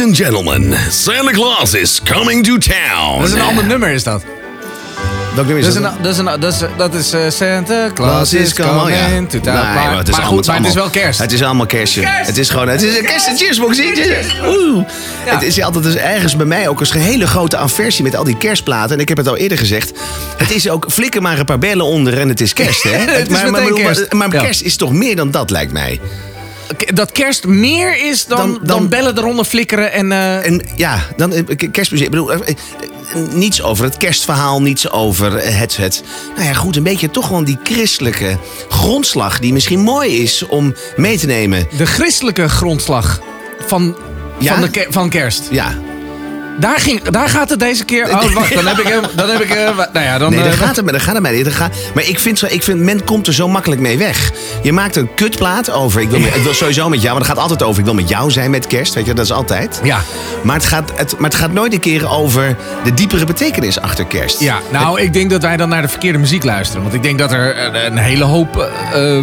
Ladies and gentlemen, Santa Claus is coming to town. Dat is een ander nummer, is dat? Welk nummer Dat is is, een, dat is, een, dat is, dat is eh, Santa Claus is coming, ja. to town. Nee, maar, het is maar allemaal- goed, maar het is wel kerst. Het is allemaal kerstje. Kerst! Het is gewoon, het is een kerst. Cheers, Boxy. Cheers. Oeh. Ja. Het is altijd dus ergens bij mij ook een hele grote aversie met al die kerstplaten. En ik heb het al eerder gezegd. Het is ook flikker maar een paar bellen onder en het is kerst, hè? Het is maar, maar, meteen maar- kerst. maar Ja. kerst is toch meer dan dat, lijkt mij. Dat kerst meer is dan, Dan- dan, dan- bellen eronder flikkeren en... eh, En ja, dan eh, kerstmuziek. Ik bedoel, eh, niets over het kerstverhaal, niets over het, het. Nou ja, goed, een beetje toch gewoon die christelijke grondslag die misschien mooi is om mee te nemen. de christelijke grondslag van, Ja? van, de van kerst. Ja, Daar, ging, daar gaat het deze keer... Oh, wacht, dan heb ik... hem- Dan heb ik eh, nou ja, dan... nee, daar eh, gaat het, daar gaat het mij niet. Daar gaat- Maar ik vind, zo, ik vind, men komt er zo makkelijk mee weg. Je maakt een kutplaat over, ik wil, ik wil sowieso met jou, want het gaat altijd over, ik wil met jou zijn met kerst, weet je, dat is altijd. Ja. Maar het gaat, het, maar het gaat nooit een keer over de diepere betekenis achter kerst. Ja, nou, ik denk dat wij dan naar de verkeerde muziek luisteren. Want ik denk dat er een, een hele hoop eh,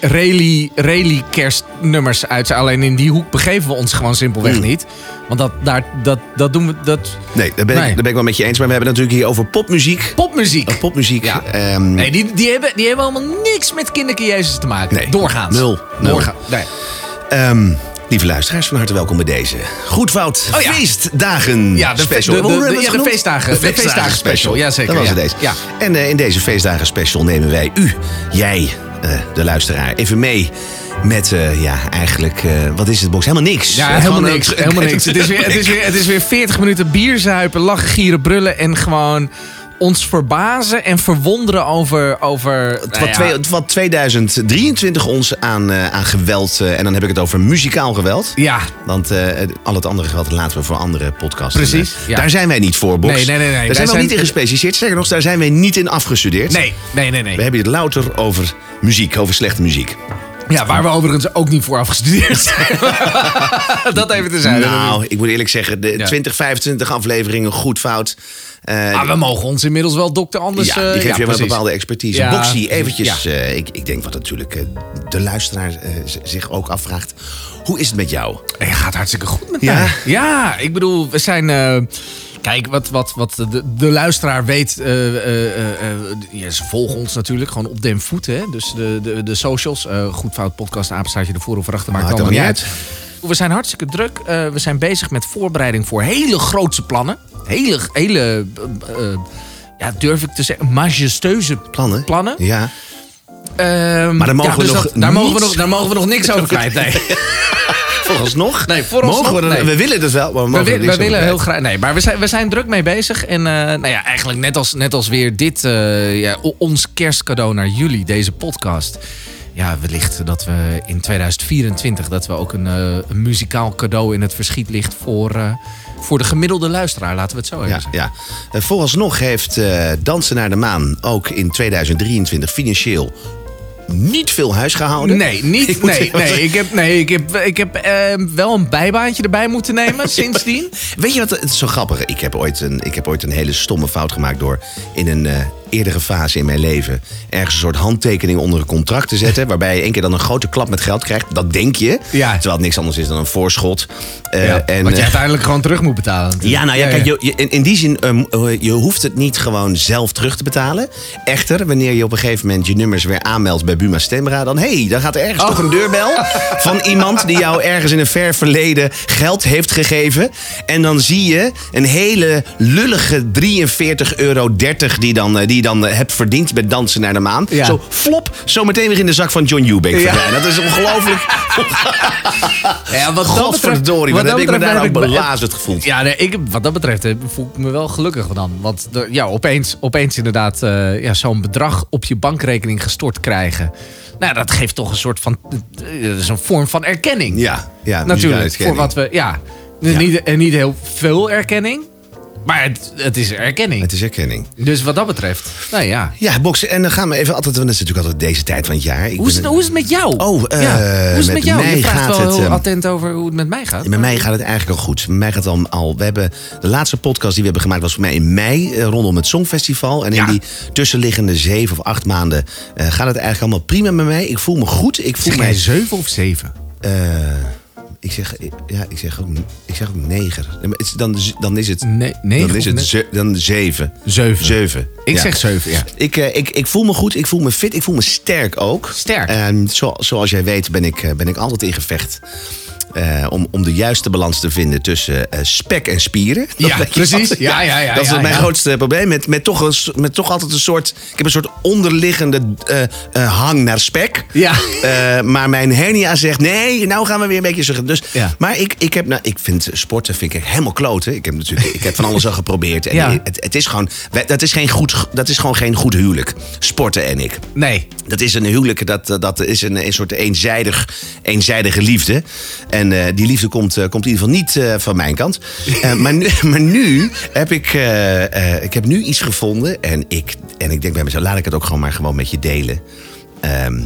rally, rally kerstnummers uit. Alleen in die hoek begeven we ons gewoon simpelweg niet. Want dat, daar, dat, dat doen we... Dat, Nee, daar ben, Ik, daar ben ik wel met je eens. Maar we hebben het natuurlijk hier over popmuziek. popmuziek. Uh, popmuziek. Ja. ehm, Nee, die, die, hebben, die hebben allemaal niks met kinderke Jezus te maken. Nee. Doorgaans. Nul. Nul. Doorgaans. Nee. ehm, lieve luisteraars, van harte welkom bij deze Goedfout Oh ja. feestdagen Ja, de special. de- de- de- ja, de feestdagen- de feestdagen special. Ja, zeker, Dat was ja. deze. Ja. En eh, in deze feestdagen special nemen wij u, jij, de luisteraar, even mee met, eh, ja, eigenlijk, eh, wat is het, Box? Helemaal niks. Ja, Eh, helemaal gewoon niks. Helemaal niks. Het is, weer, het, is weer, het is weer 40 minuten bier zuipen, lachen, gieren, brullen en gewoon ons verbazen en verwonderen over... over nou Wat, ja, twee- wat 2023 ons aan, eh, aan geweld, eh, en dan heb ik het over muzikaal geweld. ja, Want eh, al het andere geweld laten we voor andere podcasts. Precies, ja. Daar zijn wij niet voor, Box. Nee, nee, nee, nee. Daar Wij zijn we niet in gespecialiseerd. Zeker nog, daar zijn wij niet in afgestudeerd. nee, nee, nee, nee. We hebben het louter over muziek, over slechte muziek. Ja, waar we overigens ook niet voor afgestudeerd zijn. dat even te zijn. nou, ik moet eerlijk zeggen, de Ja. 20, 25 afleveringen, goed, fout. Maar we mogen ons inmiddels wel dokter Anders... ja, die eh, geeft je wel een bepaalde expertise. Ja, Boxy, eventjes. ja. eh, ik, ik denk wat natuurlijk de luisteraar zich ook afvraagt. Hoe is het met jou? Het gaat hartstikke goed met Ja? mij. Ja, ik bedoel, we zijn... kijk, wat, wat, wat de, de luisteraar weet... ja, ze volgen ons natuurlijk gewoon op den voet. Hè? Dus de, de, de socials. goed fout podcast, apenstaartje ervoor of erachter. Maakt allemaal niet allemaal uit. We zijn hartstikke druk. We zijn bezig met voorbereiding voor hele grootse plannen. Hele, hele eh, eh, ja, durf ik te zeggen, majestueuze Plannen? plannen. Ja. Ehm, Maar daar mogen ja, we dus nog dat- daar, mogen we nog, daar mogen we nog niks over kwijt. Nee. Vooralsnog? Nee, vooralsnog, Mogen we, nee. we willen het wel, maar we willen heel graag. Nee, maar we zijn, we zijn druk mee bezig. En eh, nou ja, eigenlijk net als, net als weer dit, ja, ons kerstcadeau naar jullie, deze podcast. Ja, wellicht dat we in 2024 dat we ook een, een muzikaal cadeau in het verschiet ligt voor, voor de gemiddelde luisteraar. Laten we het zo even Ja, zeggen. ja. Eh, Vooralsnog heeft eh, Dansen naar de Maan ook in 2023 financieel niet veel huis gehouden. Nee, Ik niet. moet Nee, zeggen, nee, ik heb, nee, ik heb, ik heb eh, wel een bijbaantje erbij moeten nemen sindsdien. Weet je wat het is zo grappig? Ik heb ooit een, ik heb ooit een hele stomme fout gemaakt door in een eh, eerdere fase in mijn leven ergens een soort handtekening onder een contract te zetten. waarbij je één keer dan een grote klap met geld krijgt. Dat denk je. Ja. Terwijl het niks anders is dan een voorschot. Eh, Ja, en, wat je eh, uiteindelijk gewoon terug moet betalen. natuurlijk. Ja, nou ja, kijk, je, je- in, in die zin, ehm, eh, je hoeft het niet gewoon zelf terug te betalen. Echter, wanneer je op een gegeven moment je nummers weer aanmeldt bij Buma Stemra, dan hé, hey, dan gaat er ergens Oh. toch een deurbel van iemand die jou ergens in een ver verleden geld heeft gegeven. En dan zie je een hele lullige 43,30 euro die, dan, die dan eh, hebt verdiend bij Dansen naar de Maan. Ja. Zo flop, zo meteen weer in de zak van John Eubank Ja. Dat is ongelooflijk. Ja, wat dat Godverdorie, wat wat heb ik me daar ook belazerd gevoeld. Ja, nee, ik, wat dat betreft eh, voel ik me wel gelukkig dan. Want ja, opeens, opeens inderdaad eh, ja, zo'n bedrag op je bankrekening gestort krijgen. Nou, dat geeft toch een soort van... dat is een vorm van erkenning. Ja, ja Natuurlijk, voor wat we... Ja, Ja. Niet, en niet heel veel erkenning. Maar het, het is erkenning. Het is erkenning. Dus wat dat betreft, nou ja. Ja, boksen. En dan gaan we even altijd, want dat is natuurlijk altijd deze tijd van het jaar. Ik Hoe is, ben- het, hoe is het met jou? Oh, eh, ja. Hoe is het met met jou? mij Je vraagt gaat wel het, heel ehm, attent over hoe het met mij gaat. Met mij gaat het eigenlijk al goed. Met mij gaat het al, al. We hebben de laatste podcast die we hebben gemaakt was voor mij in mei eh, rondom het Songfestival. En in Ja. die tussenliggende zeven of acht maanden eh, gaat het eigenlijk allemaal prima met mij. Ik voel me goed. Ik voel mij. zeven of zeven? eh, ik zeg, ja, ik zeg ook, ik zeg ook neger. Nee, maar het is- Dan, dan is het, Nee, negen dan is het ze- dan zeven. Zeven. Zeven. Ik ja. zeg zeven, ja. Ik, eh, ik, ik voel me goed, ik voel me fit, ik voel me sterk ook. Sterk. En zo, zoals jij weet ben ik, eh, ben ik altijd in gevecht. Eh, om, om de juiste balans te vinden tussen eh, spek en spieren. Dat Ja, precies. Ja, ja, ja, Dat is ja, mijn ja. grootste probleem. Met, met, toch een, met toch altijd een soort... Ik heb een soort onderliggende eh, hang naar spek. Ja. Maar mijn hernia zegt, nee, nou gaan we weer een beetje zeggen. Dus, Ja. Maar ik, ik, heb, nou, ik vind sporten vind ik helemaal kloten. Ik heb natuurlijk ik heb van alles al geprobeerd. En Ja. het, het is gewoon, dat is, geen goed, dat is gewoon geen goed huwelijk. Sporten en ik. Nee. Dat is een huwelijk, dat, dat is een, een soort eenzijdig, eenzijdige liefde. En eh, die liefde komt, eh, komt in ieder geval niet eh, van mijn kant. Maar, nu, maar nu heb ik, ik heb nu iets gevonden. En ik, en ik denk bij mezelf, laat ik het ook gewoon maar gewoon met je delen. Ehm,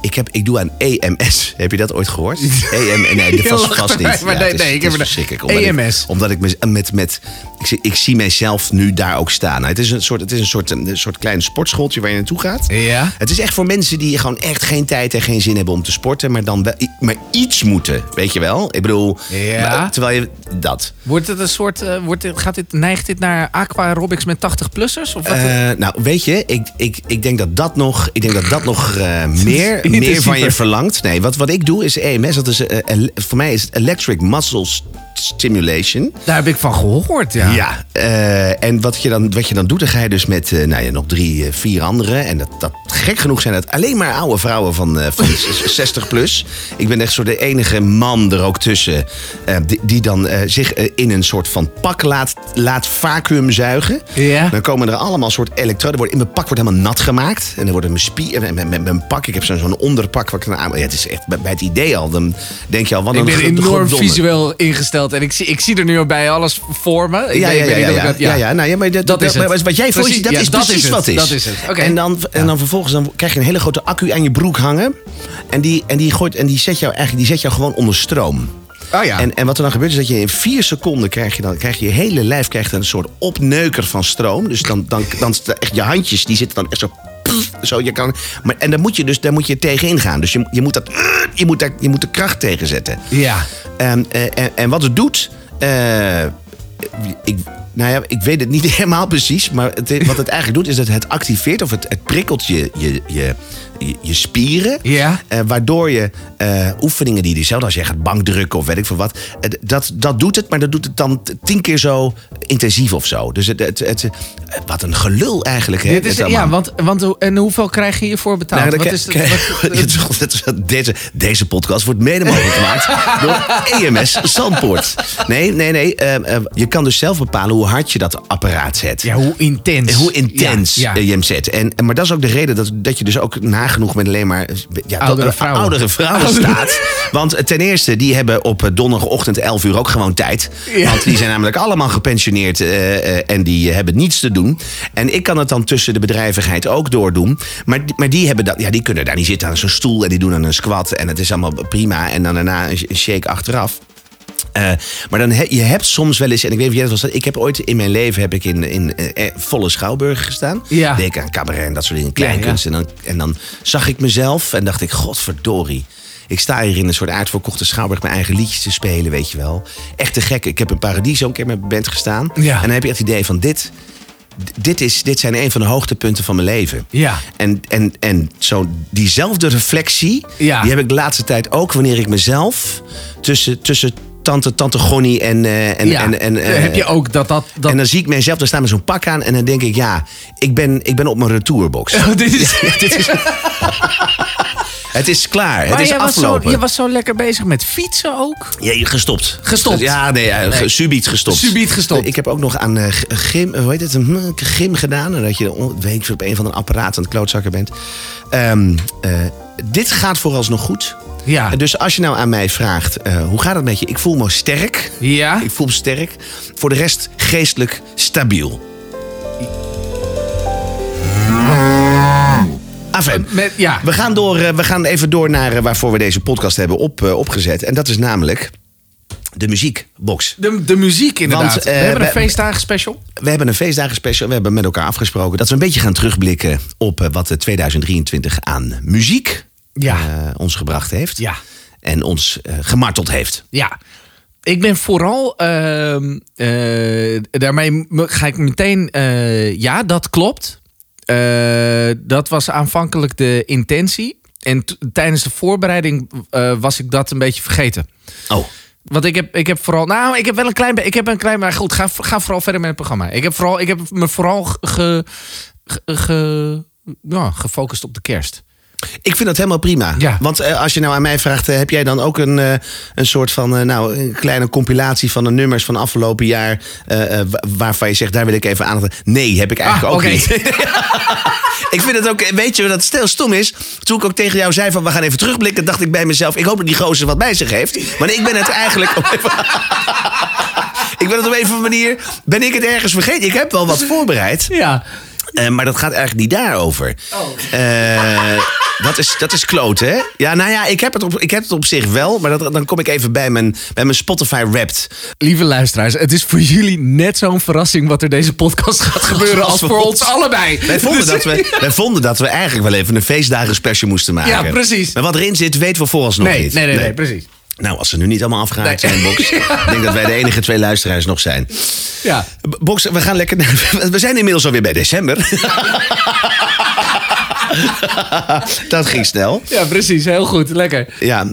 ik, heb, ik doe aan EMS. Heb je dat ooit gehoord? EM, nee, Je vast, niet. maar Ja, nee, het is- nee, ik het heb verschrikkelijk. Omdat ik- EMS. omdat ik me, met, met, ik, zie- ik zie mijzelf nu daar ook staan. Nou, het is een soort, het is een soort, een soort klein sportschooltje waar je naartoe gaat. Ja. Het is echt voor mensen die gewoon echt geen tijd en geen zin hebben om te sporten, maar dan wel, maar iets moeten, weet je wel? Ik bedoel, Ja. maar- terwijl je dat. Wordt het een soort, eh, wordt dit, gaat dit, neigt dit naar aqua aerobics met 80-plussers? Of wat? Eh, nou, weet je, ik, ik, ik denk dat dat nog, ik denk dat dat nog eh, meer, meer van je verlangt. Nee, wat, wat ik doe is EMS. Dat is, eh, voor mij is Electric Muscle Stimulation. Daar heb ik van gehoord, ja. Ja, eh, en wat je, dan, wat je dan doet, dan ga je dus met eh, nou ja, nog drie, eh, vier anderen. En dat, dat, gek genoeg zijn het alleen maar oude vrouwen van, van 60 plus. Ik ben echt zo de enige man er ook tussen. die, die dan zich in een soort van pak laat, laat vacuüm zuigen. Ja. Dan komen er allemaal soort elektroden. Worden- In mijn pak wordt helemaal nat gemaakt. En dan worden mijn spieren. Met, met mijn pak. Ik heb zo'n zo'n onderpak. Wat ik dan aan. Ja, het is echt bij, bij het idee al. Dan denk je al, wat Ik een ben ge- enorm visueel ingesteld en ik zie, ik zie er nu al bij alles voor me. Ik Ja, ja, ja, ja, ja, ja, nou ja, maar dat, Dat is maar het. Wat jij voor je Precies, ziet, dat ja, is dat precies is wat is. dat is het. En, dan, en dan vervolgens dan krijg je een hele grote accu aan je broek hangen. En die, en die, gooit, en die, zet, jou eigenlijk, die zet jou gewoon onder stroom. Oh ja. En, en wat er dan gebeurt is dat je in vier seconden krijg je dan krijg je, je hele lijf krijgt een soort opneuker van stroom. Dus dan, dan, dan, echt je handjes die zitten dan echt zo. Zo, je kan, maar, en daar moet je dus daar moet je tegenin gaan. Dus je, je, moet dat, je, moet daar, je moet de kracht tegen zetten. ja. En, eh, en, en wat het doet. eh, ik, nou ja, ik weet het niet helemaal precies. Maar het, wat het eigenlijk doet, is dat het activeert of het, het prikkelt je, je, je, je, je spieren. Ja. eh, waardoor je eh, oefeningen die dezelfde als je gaat bankdrukken of weet ik veel wat. dat, dat doet het, maar dat doet het dan tien keer zo intensief of zo. Dus het, het, het, wat een gelul eigenlijk. Hè, Dit is, ja, want, want en hoeveel krijg je hiervoor betaald? Nou, wat is het, wat- deze, deze podcast wordt mede mogelijk gemaakt door EMS Zandpoort. Nee, nee, nee. eh, je kan dus zelf bepalen hoe hard je dat apparaat zet. ja, hoe intens. En hoe intens Ja, ja. je hem zet. En, en- maar dat is ook de reden dat, dat je dus ook nagenoeg met alleen maar ja, Oudere vrouwen. oudere vrouwen staat. Want eh, ten eerste, die hebben op eh, donderdagochtend 11 uur ook gewoon tijd. Ja. Want die zijn namelijk allemaal gepensioneerd eh, en die hebben niets te doen. En ik kan het dan tussen de bedrijvigheid ook doordoen. Maar, maar die, hebben dat, ja, die kunnen daar niet zitten aan zo'n stoel en die doen dan een squat. En het is allemaal prima. En dan daarna een shake achteraf. Eh, maar dan he, je hebt soms wel eens, en ik weet niet of jij dat was, ik heb ooit in mijn leven heb ik in, in eh, eh, volle schouwburg gestaan. Ja. Deed ik aan cabaret en dat soort dingen, kleinkunst. Ja, En, dan, en dan zag ik mezelf en dacht ik, godverdorie. Ik sta hier in een soort uitverkochte schouwburg mijn eigen liedjes te spelen, weet je wel. Echt te gek. Ik heb in Paradiso een keer met mijn band gestaan. Ja. En dan heb je echt het idee van dit, dit, is, dit zijn een van de hoogtepunten van mijn leven. Ja. En, en, en zo diezelfde reflectie, Ja. die heb ik de laatste tijd ook wanneer ik mezelf tussen, tussen tante, tante Gonnie en... eh, en, Ja, en, en, eh, heb je ook dat... dat, dat en dan zie ik mezelf, daar staan met zo'n pak aan en dan denk ik, ja, ik ben, ik ben op mijn retourbox. Oh, dit is, Het is klaar, het is jij was, zo, afgelopen. je was zo lekker bezig met fietsen ook. Ja, gestopt. Gestopt? Ja, nee, ja, Nee. subiet gestopt. Subiet gestopt. Ik heb ook nog aan eh, g- gym, hoe heet het, hm, gym gedaan. En dat je weet op een van een apparaat aan het klootzakken bent. Ehm, eh, dit gaat vooralsnog goed. Ja. Dus als je nou aan mij vraagt, eh, hoe gaat het met je? Ik voel me sterk. Ja? Ik voel me sterk. Voor de rest geestelijk stabiel. Afijn. Met, ja. We gaan, door, eh, we gaan even door naar eh, waarvoor we deze podcast hebben op, eh, opgezet. En dat is namelijk de muziekbox. De, de muziek inderdaad. Want, we hebben een feestdagen special. We hebben een feestdagen special. We hebben met elkaar afgesproken dat we een beetje gaan terugblikken op wat eh, 2023 aan muziek Ja. ons gebracht heeft. Ja. en ons gemarteld heeft. Ja. Ik ben vooral, ehm, eh, daarmee ga ik meteen, ja, dat klopt. Eh, dat was aanvankelijk de intentie. En tijdens de voorbereiding eh, was ik dat een beetje vergeten. Oh, Want ik heb, ik heb vooral, nou, ik heb wel een klein, ik heb een klein, maar goed, ga, ga vooral verder met het programma. Ik heb vooral, ik heb me vooral ge, ge, ge- ja, gefocust op de kerst. Ik vind dat helemaal prima. Ja. Want eh, als je nou aan mij vraagt, eh, heb jij dan ook een, eh, een soort van, nou, een kleine compilatie van de nummers van afgelopen jaar, wa- waarvan je zegt, daar wil ik even aandacht. Nee, heb ik eigenlijk Ah, ook niet. ik vind het ook, weet je wat stil stom is? Toen ik ook tegen jou zei van, we gaan even terugblikken, dacht ik bij mezelf, ik hoop dat die gozer wat bij zich heeft. Maar ik ben het eigenlijk ik ben het op een of andere manier, ben ik het ergens vergeten. Ik heb wel wat voorbereid. Ja. Eh, maar dat gaat eigenlijk niet daarover. Eh, dat, is, dat is kloot, hè? Ja, nou ja, ik heb het op, ik heb het op zich wel. Maar dat, dan kom ik even bij mijn, bij mijn Spotify Wrapped. Lieve luisteraars, het is voor jullie net zo'n verrassing wat er deze podcast gaat gebeuren als voor ons allebei. Wij vonden, Dus- dat we, wij vonden dat we eigenlijk wel even een feestdagen special moesten maken. Ja, precies. Maar wat erin zit, weten we vooralsnog Nee, niet. nee, nee, nee, precies. Nou, als ze nu niet allemaal afgehaakt Nee. zijn, Box. Ik denk dat wij de enige twee luisteraars nog zijn. Ja. Box, we gaan lekker... naar- We zijn inmiddels alweer bij december. dat ging snel. ja, precies. Heel goed. Lekker. Ja,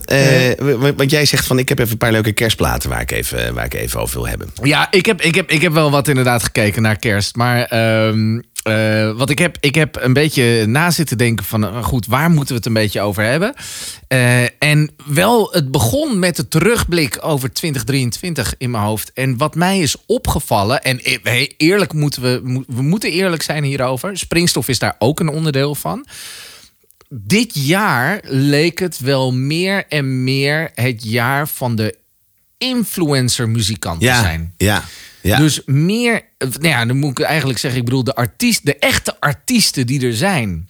w- want jij zegt van ik heb even een paar leuke kerstplaten waar ik even, waar ik even over wil hebben. Ja, ik heb, ik, heb, ik heb wel wat inderdaad gekeken naar kerst. Maar ehm eh, wat ik heb, ik heb een beetje na zitten denken van... eh, goed, waar moeten we het een beetje over hebben? Eh, en wel, het begon met de terugblik over 2023 in mijn hoofd. En wat mij is opgevallen... en hey, eerlijk moeten we... We moeten eerlijk zijn hierover. Springstof is daar ook een onderdeel van. Dit jaar leek het wel meer en meer het jaar van de influencer muzikant te Ja, zijn. ja, ja. Dus meer, nou ja, dan moet ik eigenlijk zeggen, ik bedoel, de artiest, de echte artiesten die er zijn,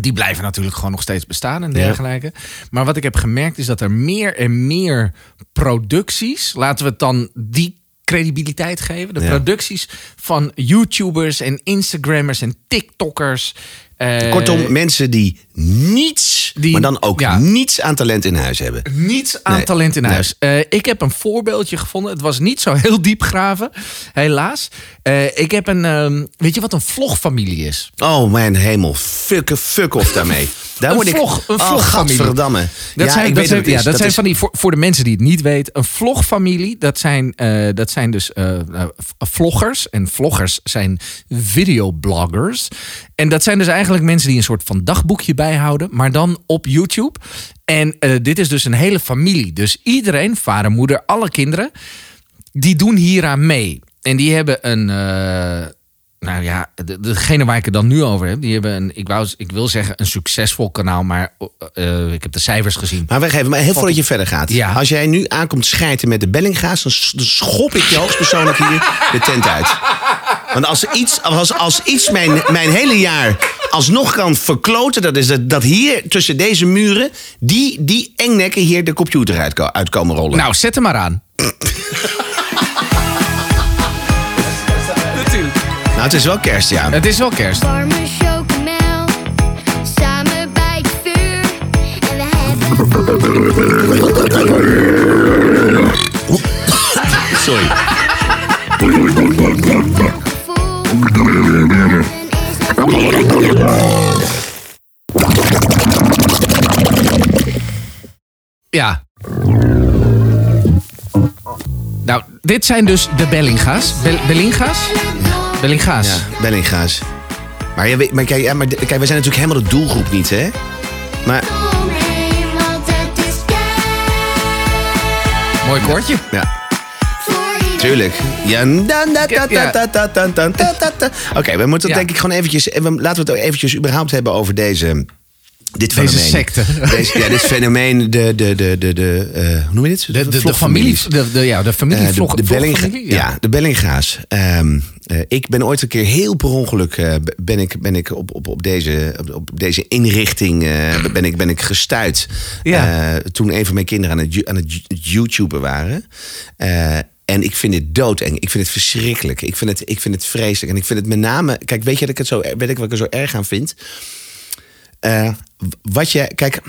die blijven natuurlijk gewoon nog steeds bestaan en dergelijke. Maar wat ik heb gemerkt is dat er meer en meer producties, laten we het dan die credibiliteit geven, de Ja. producties van YouTubers en Instagrammers en TikTokkers. eh, Kortom, mensen die niets, Die- maar dan ook ja. niets aan talent in huis hebben. Niets aan Nee. talent in Nee. huis. Eh, ik heb een voorbeeldje gevonden. Het was niet zo heel diep graven, helaas. Eh, ik heb een, ehm, weet je wat een vlogfamilie is? Oh mijn hemel, fuck, fuck off daarmee. Daar Een word ik... vlog- een oh, vlogfamilie. gadverdamme. Dat ja, zijn, ik dat zijn, ja, dat zijn is- van die, voor, voor de mensen die het niet weten, een vlogfamilie, dat zijn, eh, dat zijn dus vloggers. En vloggers zijn videobloggers. En dat zijn dus eigenlijk mensen die een soort van dagboekje bijhouden, maar dan op YouTube. En eh, dit is dus een hele familie. Dus iedereen, vader, moeder, alle kinderen, die doen hieraan mee. En die hebben een. eh, nou ja, de- degene waar ik het dan nu over heb, die hebben een. Ik, wou, ik wil zeggen een succesvol kanaal, maar eh, ik heb de cijfers gezien. Maar weggeven, maar heel voordat je verder gaat. Ja. Als jij nu aankomt schijten met de Bellinga's, dan, schop ik je hoogstpersoonlijk hier de tent uit. Want als, iets, als, als iets mijn, mijn hele jaar alsnog kan verkloten, dat is dat, dat hier tussen deze muren, die, die engnekken hier de computer uit, uit komen rollen. Nou, zet hem maar aan. Natuurlijk. Nou, het is wel kerst, ja. Het is wel kerst. Warme chocomel, samen bij het vuur. En we hebben Sorry. Dit zijn dus de Bellinga's. Bel- Bellinga's? Bellinga's. Ja, Bellinga's. Maar, kijk, ja, maar kijk, wij zijn natuurlijk helemaal de doelgroep niet, hè? Maar het Mooi koortje. ja, tuurlijk. Ja, Ja. Oké, we moeten Ja. denk ik gewoon eventjes... Laten we het eventjes überhaupt hebben over deze... Dit Deze fenomeen. secte. Deze, ja, dit fenomeen, de, de, de, de, de eh, hoe noem je dit? De, de, de familie, de, de, ja, de familie Eh, de, vlog, de, Bellinga- ja. de Bellinga's. Ehm, eh, ik ben ooit een keer heel per ongeluk ben ik, ben ik op, op, op, deze, op, op deze inrichting ben, ik, ben ik gestuurd. Ja. toen een van mijn kinderen aan het, aan het YouTuben waren. En ik vind het doodeng. Ik vind het verschrikkelijk. Ik vind het, ik vind het vreselijk. En ik vind het met name. Kijk, weet je dat ik het zo, weet ik wat ik er zo erg aan vind? Eh, wat je. Kijk.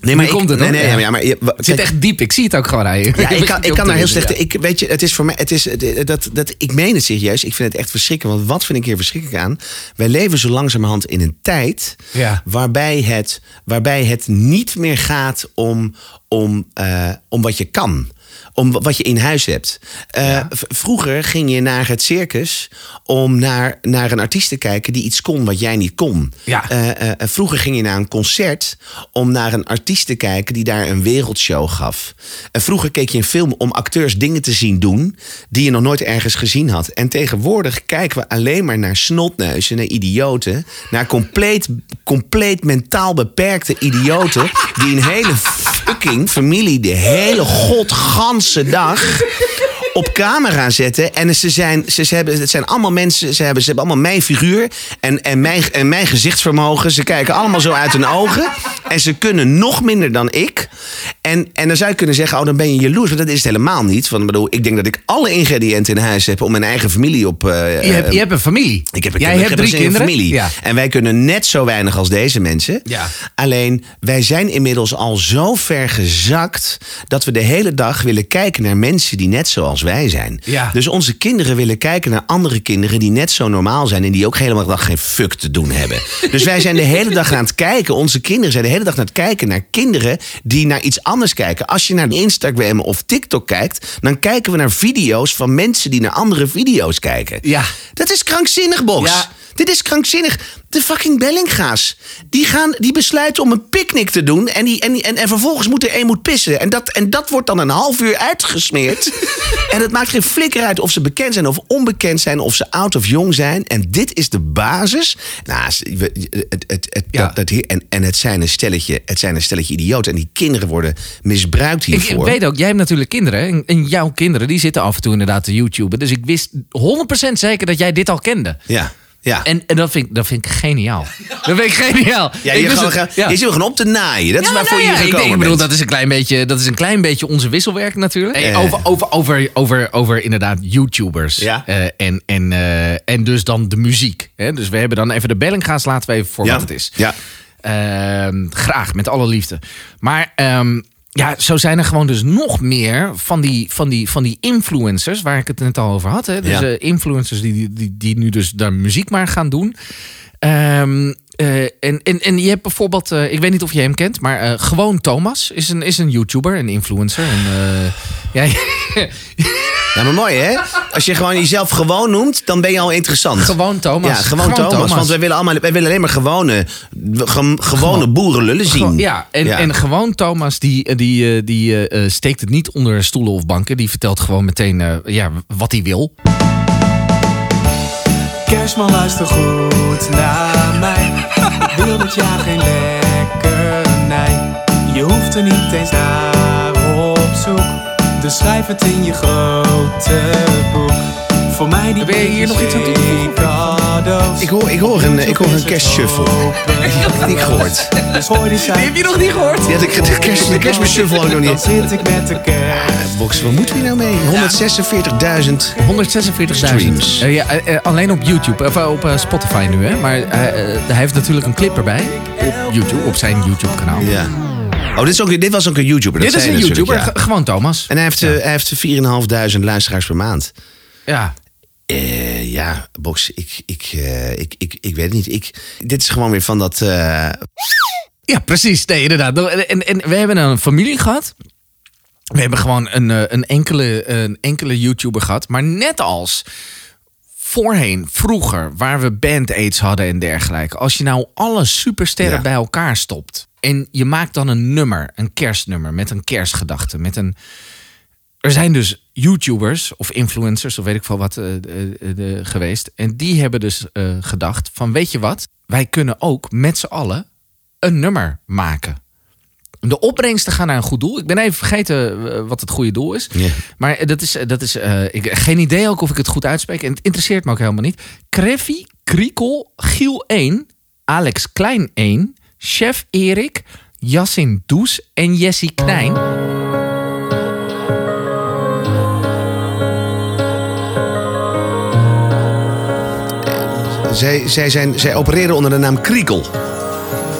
Nee, maar ik, komt het, nee, nee, Ja. ja, maar je- Het zit echt diep. Ik zie het ook gewoon aan je. Ja, ik kan, ik kan daar heel slecht. Ja. Ik, weet je, het is voor mij. Het is, het- dat, dat, ik meen het serieus. Ik vind het echt verschrikkelijk. Want wat vind ik hier verschrikkelijk aan? Wij leven zo langzamerhand in een tijd. Ja. Waarbij, het, waarbij het niet meer gaat om, om, eh, om wat je kan. Om wat je in huis hebt. Eh, Vroeger ging je naar het circus om naar, naar een artiest te kijken die iets kon wat jij niet kon. Ja. Eh, eh, vroeger ging je naar een concert om naar een artiest te kijken die daar een wereldshow gaf. En vroeger keek je een film om acteurs dingen te zien doen die je nog nooit ergens gezien had. En tegenwoordig kijken we alleen maar naar snotneuzen, naar idioten, naar compleet, compleet mentaal beperkte idioten die een hele fucking familie de hele godganse dag op camera zetten. En ze zijn, ze, ze hebben, het zijn allemaal mensen, ze hebben, ze hebben allemaal mijn figuur en, en, mijn, en mijn gezichtsvermogen. Ze kijken allemaal zo uit hun ogen. En ze kunnen nog minder dan ik. En, en dan zou je kunnen zeggen, oh, dan ben je jaloers. Maar dat is het helemaal niet. Want bedoel, ik denk dat ik alle ingrediënten in huis heb om mijn eigen familie op... eh, Je hebt, je hebt een familie. ik heb, ik Jij heb, hebt heb drie een kinderen. familie. Ja. En wij kunnen net zo weinig als deze mensen. Ja. Alleen, wij zijn inmiddels al zo ver gezakt... dat we de hele dag willen kijken naar mensen die net zoals wij zijn. Ja. Dus onze kinderen willen kijken naar andere kinderen... die net zo normaal zijn en die ook helemaal dag geen fuck te doen hebben. dus wij zijn de hele dag aan het kijken. Onze kinderen zijn de hele dag aan het kijken naar kinderen... die naar iets anders kijken. Als je naar Instagram of TikTok kijkt... dan kijken we naar video's van mensen die naar andere video's kijken. Ja. Dat is krankzinnig, Box. Ja. Dit is krankzinnig. De fucking Bellinga's. Die, gaan, die besluiten om een picknick te doen. En, die, en, en, en vervolgens moet er één moet pissen. En dat, en dat wordt dan een half uur uitgesmeerd. en het maakt geen flikker uit of ze bekend zijn of onbekend zijn. Of ze oud of jong zijn. En dit is de basis. Nou, het, het, het, Ja. dat, en, en het zijn een stelletje, het zijn een stelletje idioten. En die kinderen worden misbruikt Ik, hiervoor. ik weet ook, jij hebt natuurlijk kinderen. En, en jouw kinderen die zitten af en toe inderdaad te YouTuben. Dus ik wist 100% zeker dat jij dit al kende. Ja, ja. En, en dat, vind ik, dat vind ik geniaal. Dat vind ik geniaal. ja, je, gewoon, het- gaan- ja. je zit gewoon op te naaien. Dat is waarvoor nou je ja, hier ik, gekomen ik bedoel, dat is, een klein beetje, dat is een klein beetje onze wisselwerk natuurlijk. Hey, Eh. over, over, over, over, over inderdaad YouTubers. Ja. Eh, en, en, eh, en dus dan de muziek. Hè? Dus we hebben dan even de Bellinga's, laten we even voor wat het is. Ja. Ehm, graag, met alle liefde. Maar ehm, ja, zo zijn er gewoon dus nog meer van die, van die, van die influencers, waar ik het net al over had. Hè? Dus Ja. eh, influencers die, die, die, nu dus daar muziek maar gaan doen. Ehm, eh, en, en, en je hebt bijvoorbeeld, eh, ik weet niet of je hem kent, maar gewoon Thomas is een, is een YouTuber, een influencer. En, ja, Ja, maar mooi hè? Als je gewoon jezelf gewoon noemt, dan ben je al interessant. gewoon Thomas. Ja, gewoon, Thomas, Want wij willen, allemaal, wij willen alleen maar gewone, ge- gewone boerenlullen zien. Gewoon- ja, en, en gewoon Thomas, die, die, eh, die eh, eh, steekt het niet onder stoelen of banken. Die vertelt gewoon meteen eh, ja, wat hij wil. Kerstman, luister goed naar mij. Wil dit jaar geen lekkernij. Je hoeft er niet eens naar zoek. Schrijf het in je grote boek. Voor mij die Ben je hier nog iets aan toe te voegen? cadeaus. Ik hoor, ik hoor een, ik hoor een kerstshuffle. Die heb ik niet gehoord. Dus die zijn. je nog niet gehoord? Die had ik, de, kerst, de kerstmisshuffle had ik nog Dan niet. zit ik met de kerst. Eh, Box, wat moeten we nou mee? 146.000. 146.000 Streams. Eh, ja, eh, eh, alleen op YouTube, of op Spotify nu, hè? Maar hij heeft natuurlijk een clip erbij op YouTube, op zijn YouTube-kanaal. Ja. Oh, dit, is ook, dit was ook een YouTuber. Dat Dit is een YouTuber, ja. gewoon Thomas. En hij heeft, eh, hij heeft 4.500 luisteraars per maand. Ja. Eh, ja, Box, ik, ik, eh, ik, ik, ik weet het niet. Ik, dit is gewoon weer van dat... Ja, precies. Nee, inderdaad. En, en, en we hebben een familie gehad. We hebben gewoon een, een, enkele, een enkele YouTuber gehad. Maar net als voorheen, vroeger, waar we band-aids hadden en dergelijke. Als je nou alle supersterren Ja. bij elkaar stopt. En je maakt dan een nummer, een kerstnummer met een kerstgedachte. Met een... Er zijn dus YouTubers of influencers of weet ik veel wat eh, eh, geweest. En die hebben dus eh, gedacht van weet je wat? Wij kunnen ook met z'n allen een nummer maken. De opbrengsten gaan naar een goed doel. Ik ben even vergeten eh, wat het goede doel is. Maar dat is, eh, dat is eh, ik, geen idee ook of ik het goed uitspreek. En het interesseert me ook helemaal niet. Kreffi, Kriekel, Giel 1, Alex Klein 1, Chef Erik, Yassin Does en Jessie Knijn. zij, zij, zijn, zij opereren onder de naam Kriekel.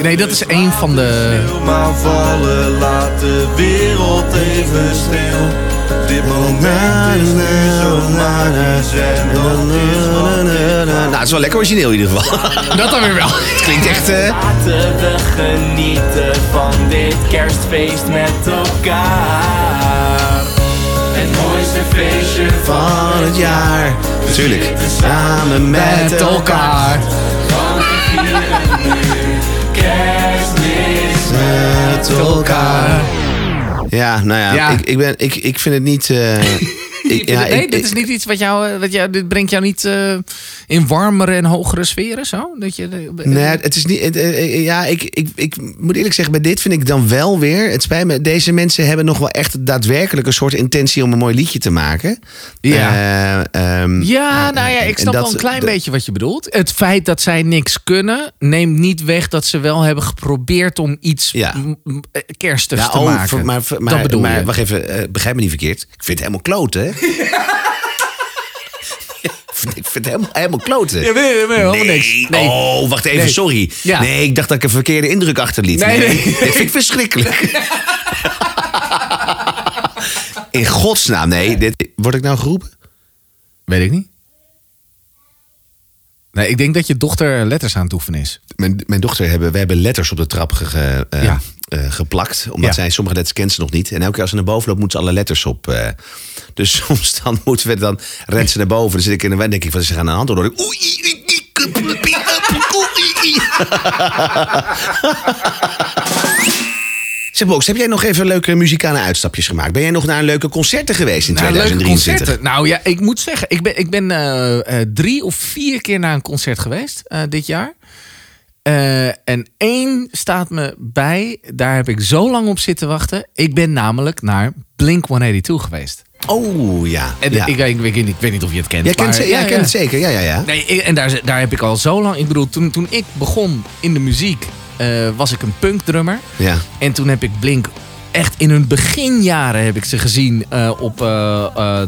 Nee, dat is een van de... Maar vallen, laat de wereld even stil. Dit moment is nu zo magisch en dat is Nou, het is wel lekker origineel in ieder geval. Dat dan weer wel. Het klinkt echt... eh, Laten we genieten van dit kerstfeest met elkaar. Het mooiste feestje van het jaar. Natuurlijk. Samen met, Met elkaar. Kerstmis. Met elkaar. Ja, nou ja, Ja. Ik, ik, ben, ik, ik vind het niet... eh, ja, nee, ik- dit is niet iets wat jou, wat jou dit brengt jou niet eh, in warmere en hogere sferen, zo? Dat je, Nee, het is niet. eh, eh, ja, ik, ik, ik moet eerlijk zeggen, bij dit vind ik dan wel weer. Het spijt me, deze mensen hebben nog wel echt daadwerkelijk een soort intentie om een mooi liedje te maken. Ja. Eh, ehm, Ja, nou ja, ik snap dat- wel een klein beetje wat je bedoelt. Het feit dat zij niks kunnen, neemt niet weg dat ze wel hebben geprobeerd om iets Ja. eh, kerstigs te oh, maken. maar, maar, dat bedoel maar je. wacht even, eh, begrijp me niet verkeerd. Ik vind het helemaal kloten, hè? Ik vind het helemaal, helemaal kloten. Ja, nee, helemaal nee. niks. Nee. Oh, wacht even, Nee. sorry. Ja. Nee, ik dacht dat ik een verkeerde indruk achterliet. Nee, nee. Dit vind ik verschrikkelijk. In godsnaam, nee. Dit, word ik nou geroepen? Weet ik niet. Nee, ik denk dat je dochter letters aan het oefenen is. Mijn, mijn dochter hebben, we hebben letters op de trap ge- ge- eh, Ja. Eh, geplakt. Omdat Ja. zij sommige letters kent ze nog niet. En elke keer als ze naar boven loopt, moet ze alle letters op. eh. dus soms dan moeten we dan rent ze naar boven. Dan zit ik in de wijn, denk ik, wat is er aan de hand? Ik. Oei, oei, oei. Zeg Box, heb jij nog even leuke muzikale uitstapjes gemaakt? Ben jij nog naar een leuke concerten geweest in Nou, leuke 2023? concerten. Nou ja, ik moet zeggen, ik ben, ik ben eh, drie of vier keer naar een concert geweest dit jaar. Eh, en één staat me bij, daar heb ik zo lang op zitten wachten. Ik ben namelijk naar Blink 182 geweest. Oh ja. En ja. ik, ik, ik, weet niet, ik weet niet of je het kent. Jij kent, maar- ja, kent het zeker. Ja, ja, ja. Nee, en daar, daar heb ik al zo lang. Ik bedoel, toen, toen ik begon in de muziek, eh, was ik een punkdrummer. ja. En toen heb ik Blink echt in hun beginjaren heb ik ze gezien eh, op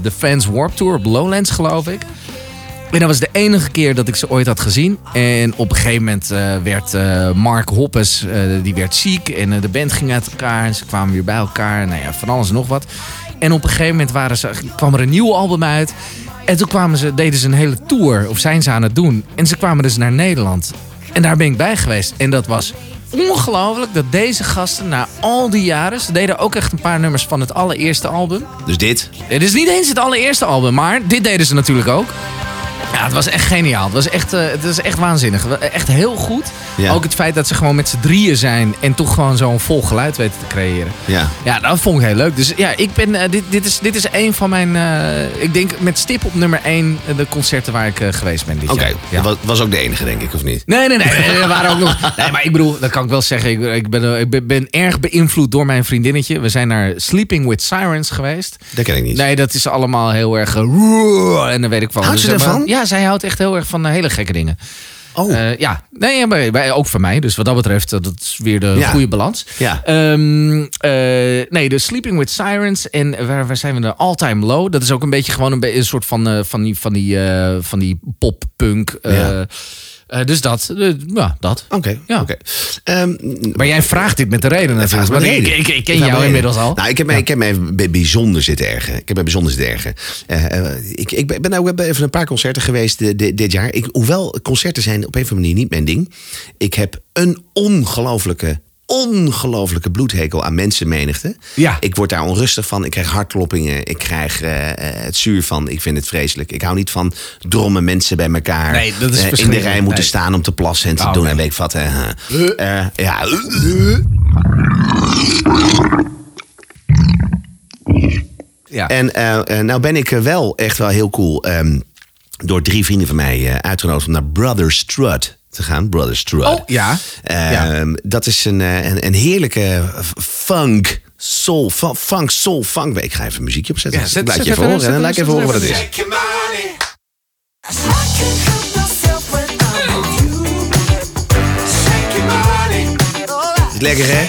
de Fans Warp Tour op Lowlands geloof ik. En dat was de enige keer dat ik ze ooit had gezien. En op een gegeven moment eh, werd eh, Mark Hoppes, eh, die werd ziek. En de band ging uit elkaar. En ze kwamen weer bij elkaar. Nou ja, van alles en nog wat. En op een gegeven moment waren ze, kwam er een nieuw album uit. En toen kwamen ze, deden ze een hele tour. Of zijn ze aan het doen. En ze kwamen dus naar Nederland. En daar ben ik bij geweest. En dat was ongelooflijk dat deze gasten na al die jaren... Ze deden ook echt een paar nummers van het allereerste album. Dus dit. Het is niet eens het allereerste album, maar dit deden ze natuurlijk ook. Ja, het was echt geniaal. Het was echt, eh, het was echt waanzinnig. Echt heel goed. Ja. Ook het feit dat ze gewoon met z'n drieën zijn en toch gewoon zo'n vol geluid weten te creëren. Ja. Ja, dat vond ik heel leuk. Dus ja, ik ben, eh, dit, dit, is, dit is een van mijn, eh, ik denk met stip op nummer één eh, de concerten waar ik geweest ben dit Oké, jaar. Ja. dat was, ook de enige, denk ik, of niet? Nee, nee, nee, nee, waren ook nog. Nee, maar ik bedoel, dat kan ik wel zeggen. Ik, ik, ben, ik ben, ben erg beïnvloed door mijn vriendinnetje. We zijn naar Sleeping with Sirens geweest. Dat ken ik niet. Nee, dat is allemaal heel erg. en dan weet ik van. Houdt ze ervan? Ja, zij houdt echt heel erg van eh, hele gekke dingen. Oh. Eh, ja, nee, maar, ook voor mij. Dus wat dat betreft, eh, dat is weer de Ja. goede balans. Ja. Ehm, eh, nee, de Sleeping with Sirens. En waar, waar zijn we de All Time Low? Dat is ook een beetje gewoon een, een soort van, van die, van die, van die pop-punk. Ja. Eh, dus dat. eh, ja, dat. Oké, Ja. oké. Ehm, Maar jij vraagt dit met de reden natuurlijk. Want ik, reden. ik, ik ken jou inmiddels al. Nou, ik heb mij, ik heb mij bij- bijzonder zitten ergen. Ik heb mij bijzonder zitten ergen. Eh, ik, ik ben- ook even een paar concerten geweest eh, di- dit jaar. Ik, hoewel concerten zijn op een of andere manier niet mijn ding. Ik heb een ongelofelijke, ongelofelijke bloedhekel aan mensenmenigte. Ja. Ik word daar onrustig van. Ik krijg hartkloppingen. Ik krijg eh, eh, het zuur van. Ik vind het vreselijk. Ik hou niet van dromme mensen bij elkaar. Nee, dat is eh, in de rij moeten Nee. staan om te plassen en te Oh, doen. nee. En weet ik wat. ja. Ja. En nou ben ik wel echt wel heel cool ehm, door drie vrienden van mij uitgenodigd om naar Brother Strut te gaan. Brother Strut. Oh, ja. Ehm, Dat is een, eh, een, een heerlijke funk. Soul, fu- funk, soul, funk. Ik ga even muziekje opzetten. Ja, zet- laat je even horen. En laat even horen wat het is. Is lekker hè?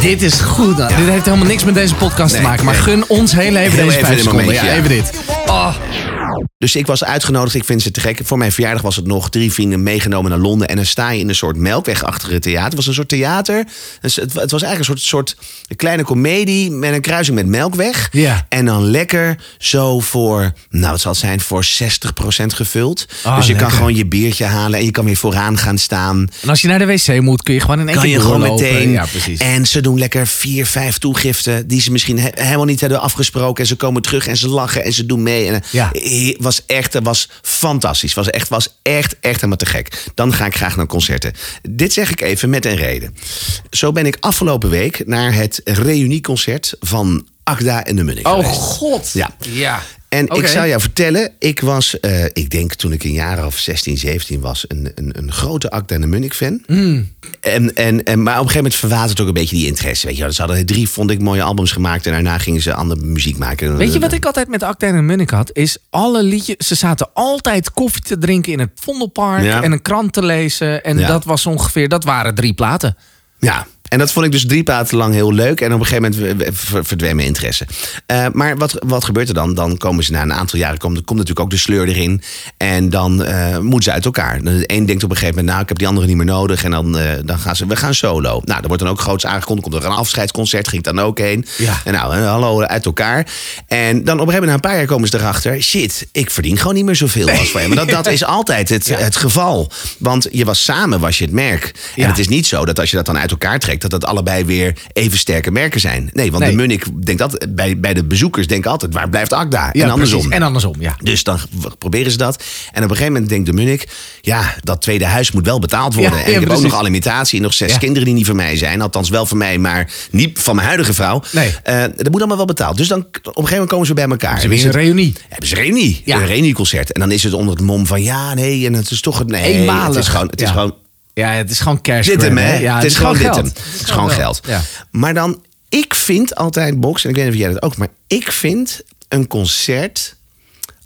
Dit is goed. Dit heeft helemaal niks met deze podcast Nee, te maken. Maar nee. gun ons heel even Heel deze even vijf een seconden. momentje, ja, ja. even dit. Oh. Dus ik was uitgenodigd. Ik vind ze te gek. Voor mijn verjaardag was het nog drie vrienden meegenomen naar Londen. En dan sta je in een soort melkwegachtige theater. Het was een soort theater. Dus het, was eigenlijk een soort, soort een kleine komedie met een kruising met melkweg. Ja. En dan lekker zo voor, nou het zal het zijn, voor 60% gevuld. Ah, dus je kan gewoon je biertje halen en je kan weer vooraan gaan staan. En als je naar de wc moet, kun je gewoon in één Kan keer je gewoon meteen. Ja, precies. En ze doen lekker vier, vijf toegiften die ze misschien he- helemaal niet hebben afgesproken. En ze komen terug en ze lachen en ze doen mee. En, eh, Ja. Was echt, het was fantastisch. Was echt, was echt, echt helemaal te gek. Dan ga ik graag naar concerten. Dit zeg ik even met een reden. Zo ben ik afgelopen week naar het reunieconcert van Agda en de Munnik Oh geweest. god. Ja. ja. En ik zou jou vertellen, ik was, eh, ik denk toen ik een jaar of 16, 17 was, een, een, een grote Acta en de Munnik fan. Mm. En, en, en, maar op een gegeven moment verwatert ook een beetje die interesse. Weet je, wel. ze hadden drie, vond ik, mooie albums gemaakt en daarna gingen ze andere muziek maken. Weet je wat ik altijd met Acta en Munnik had? Is alle liedjes... Ze zaten altijd koffie te drinken in het Vondelpark... Ja. en een krant te lezen. En Ja. dat was ongeveer... Dat waren drie platen. Ja. En dat vond ik dus drie platen lang heel leuk. En op een gegeven moment ver- verdween mijn interesse. Eh, maar wat, wat gebeurt er dan? Dan komen ze na een aantal jaren... Komt, komt natuurlijk ook de sleur erin. En dan eh, moeten ze uit elkaar. De een denkt op een gegeven moment... Nou, ik heb die andere niet meer nodig. En dan, eh, dan gaan ze... We gaan solo. Nou, er wordt dan ook groots aangekondigd. Komt er een afscheidsconcert. Ging ik dan ook heen. Ja. En nou, hallo, uit elkaar. En dan op een gegeven moment, na een paar jaar komen ze erachter... Shit, ik verdien gewoon niet meer zoveel als voor hem. Maar dat, dat is altijd het, het geval. Want je was samen, was je het merk. En het is niet zo dat als je dat dan uit elkaar trekt... dat dat allebei weer even sterke merken zijn. Nee, want Nee. de Munnik denkt altijd... Bij, bij de bezoekers denken altijd, waar blijft Agda? Ja, en andersom. precies. En andersom, ja. Dus dan proberen ze dat. En op een gegeven moment denkt de Munnik... ja, dat tweede huis moet wel betaald worden. Ja, en ik heb ook nog alimentatie... en nog zes kinderen die niet van mij zijn. Althans wel van mij, maar niet van mijn huidige vrouw. Nee. Eh, dat moet allemaal wel betaald. Dus dan op een gegeven moment komen ze bij elkaar. Ze En weer is een reunie. hebben ze reunie. Ja. Een reunieconcert. En dan is het onder het mom van... ja, nee, en het is toch... het- Nee, Eenmalig. het is gewoon... Het is gewoon Ja, het is gewoon cash dit hem, hè? Ja, het is gewoon dit hem. Het is gewoon geld. Ja. Maar dan, ik vind altijd, Box, en ik weet niet of jij dat ook... maar ik vind een concert...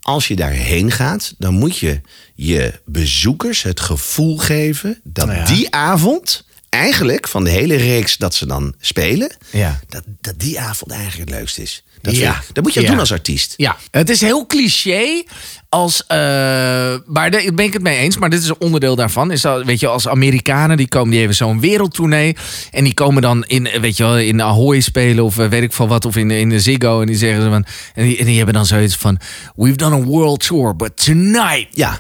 als je daarheen gaat... dan moet je je bezoekers het gevoel geven... dat Nou ja. die avond... Eigenlijk van de hele reeks dat ze dan spelen, Ja. dat, dat die avond eigenlijk het leukst is. Dat, Ja. dat moet je Ja. doen als artiest. Ja, het is heel cliché. Als, eh, maar daar ben ik het mee eens. Maar dit is een onderdeel daarvan. Is dat, weet je, als Amerikanen die komen, die hebben zo'n wereldtournee. En die komen dan in, weet je wel, in Ahoy spelen of eh, weet ik veel wat. Of in, in de Ziggo. En die zeggen ze van. En die, en die hebben dan zoiets van. We've done a world tour, but tonight, Ja,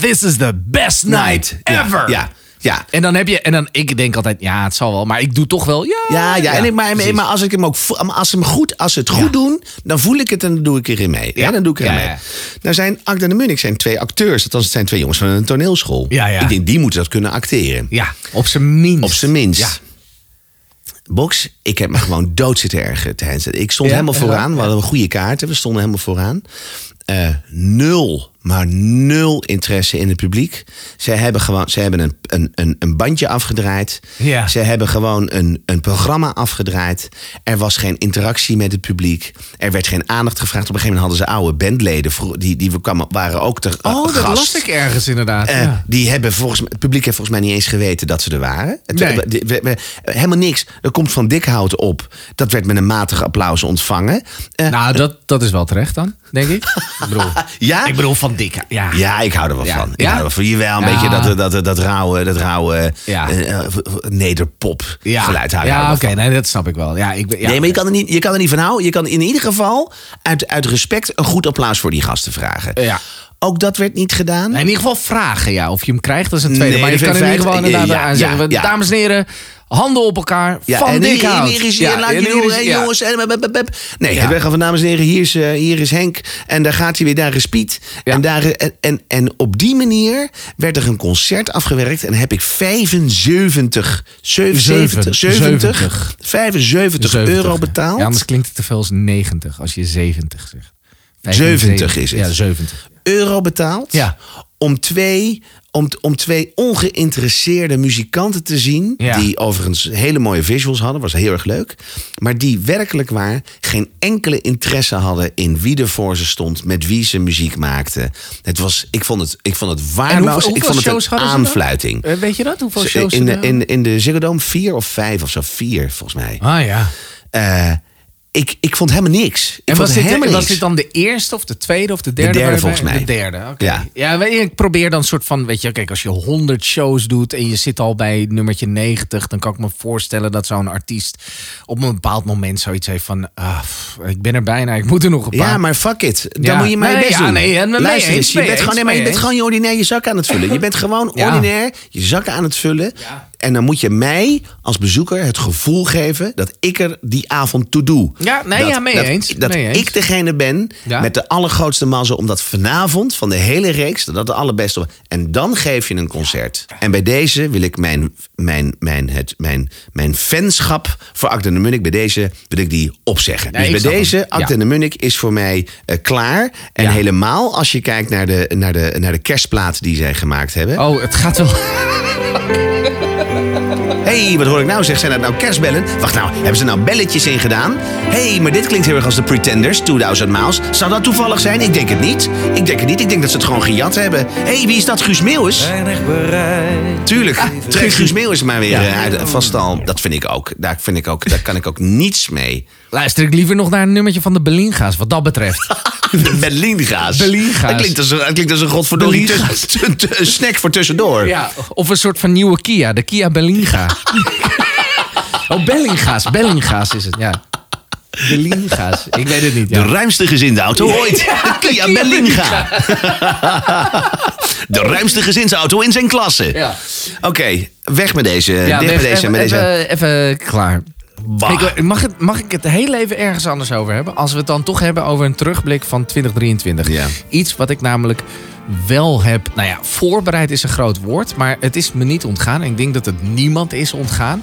this is the best night ever. Ja, ja. En dan heb je, en dan, ik denk altijd, ja, het zal wel. Maar ik doe toch wel, ja. Ja, ja, en ik- maar, precies. maar als ik hem ook als ze hem goed, als ze het goed Ja. doen, dan voel ik het en dan doe ik erin mee. Ja, Ja. dan doe ik erin Ja, mee. ja. Nou zijn Agda en de Munnik zijn twee acteurs, althans het zijn twee jongens van een toneelschool. Ja, ja. Ik denk die moeten dat kunnen acteren. Ja, op zijn minst. Op zijn minst. Ja. Box, ik heb me gewoon dood zitten ergeren tijdens. Ik stond Ja, helemaal ja, vooraan. We ja. hadden een goede kaarten. We stonden helemaal vooraan. Eh, nul, maar nul interesse in het publiek. Ze hebben gewoon, ze hebben een, een, een, een bandje afgedraaid. Ja. Ze hebben gewoon een, een programma afgedraaid. Er was geen interactie met het publiek. Er werd geen aandacht gevraagd. Op een gegeven moment hadden ze oude bandleden. Die, die kwamen, waren ook te Oh, dat las ik ergens inderdaad. Eh, ja. Die hebben volgens het publiek heeft volgens mij niet eens geweten dat ze er waren. Het, Nee. we- we- we- we- helemaal niks. Er komt van Dikhout op. Dat werd met een matig applaus ontvangen. Eh, Nou, dat, dat is wel terecht dan, denk ik. ik bedoel, ja? ik bedoel van dikke. Ja. Ja, ik hou er wel Ja. van. Ik Ja? hou er wel van. Jawel, een beetje dat, dat, dat, dat rauwe, dat rauwe Ja. eh, eh, nederpop geluid hou ik Ja, oké, nee, dat snap ik wel. Ja, ik. Nee, maar je kan, er niet, je kan er niet van houden. Je kan in ieder geval uit, uit respect een goed applaus voor die gasten vragen. Ja. Ook dat werd niet gedaan. Nee, in ieder geval vragen, ja. Of je hem krijgt, dat is een tweede. Nee, maar je kan in ieder geval inderdaad ja, aan zeggen... ja, we- ja. Dames en heren, handen op elkaar. van. Hier is, Ja, laat en je jongens. En, bep, bep, bep. Nee, Ja. we gaan van dames en heren, hier is, eh, hier is Henk. En daar gaat hij weer, daar is Piet. En, daar, en, en, en op die manier werd er een concert afgewerkt. En heb ik 75, 70, 70, 70. 75 euro betaald. Ja, anders klinkt het te veel als 90 als je 70 zegt. 70 is het. Ja, 70. euro betaald. Ja. Om twee, om, om twee ongeïnteresseerde muzikanten te zien. Ja. Die overigens hele mooie visuals hadden. Was heel erg leuk. Maar die werkelijk waar geen enkele interesse hadden in wie er voor ze stond. Met wie ze muziek maakten. Het was, ik vond het, ik vond het En waardeloos. hoeveel, ik vond het een aanfluiting. Eh, Weet je dat? Hoeveel shows In de, in, in de Ziggo Dome vier of vijf of zo. Vier volgens mij. Ah ja. Eh, ik, ik vond helemaal niks. Ik En was dit, helemaal was niks. dit dan de eerste of de tweede of de derde? volgens mij. De derde, oké. Ja. Ja, ik probeer dan een soort van, weet je, kijk, als je 100 shows doet en je zit al bij nummertje 90, dan kan ik me voorstellen dat zo'n artiest op een bepaald moment zoiets heeft van, ah, ik ben er bijna, ik moet er nog een paar. Ja, maar fuck it. Dan Ja. moet je je Nee, best ja, doen. nee, en Luister eens, je bent gewoon, nee, maar je bent gewoon je ordinair je zak aan het vullen. Je bent gewoon ordinair je zak aan het vullen. Ja. En dan moet je mij als bezoeker het gevoel geven dat ik er die avond toe doe. Ja, nee, dat, ja, mee dat, eens, Dat mee eens. ik degene ben Ja. met de allergrootste mazzel. Omdat vanavond van de hele reeks dat de allerbeste En dan geef je een concert. En bij deze wil ik mijn, mijn, mijn, het, mijn, mijn fanschap voor Acte de Munnik... bij deze wil ik die opzeggen. Nee, dus bij deze. Acte Ja. de Munnik is voor mij eh, klaar. En Ja. helemaal als je kijkt naar de, naar, de, naar de kerstplaat die zij gemaakt hebben. Oh, het gaat wel. hey, wat hoor ik nou? Zeg, zijn dat nou kerstbellen? Wacht nou, hebben ze nou belletjes in gedaan? hey, maar dit klinkt heel erg als de Pretenders, 2000 Miles. Zou dat toevallig zijn? Ik denk het niet. Ik denk het niet. Ik denk dat ze het gewoon gejat hebben. hey, wie is dat? Guus Meeuwis? Weinig bereid. Tuurlijk. Trek Guus Meeuwis maar weer Ja. eh, vast al. Dat vind ik ook. Daar, vind ik ook. daar kan ik ook niets mee. Luister ik liever nog naar een nummertje van de Belinga's, wat dat betreft. Berlinga's. Berlinga's. Dat klinkt als een, dat klinkt als een snack voor tussendoor. Ja, of een soort van nieuwe Kia, de Kia Bellinga. oh, Bellinga's, Bellinga's is het, ja. Bellinga's, ik weet het niet. De Ja. ruimste gezinde auto ooit. De Kia. De ruimste gezinsauto in zijn klasse. Ja. Oké, weg met deze. Ja, weg, met deze. even, met deze. even, even klaar. Ik, mag, het, mag ik het heel even ergens anders over hebben? Als we het dan toch hebben over een terugblik van 2023. Ja. Iets wat ik namelijk wel heb... Nou ja, voorbereid is een groot woord. Maar het is me niet ontgaan. En ik denk dat het niemand is ontgaan.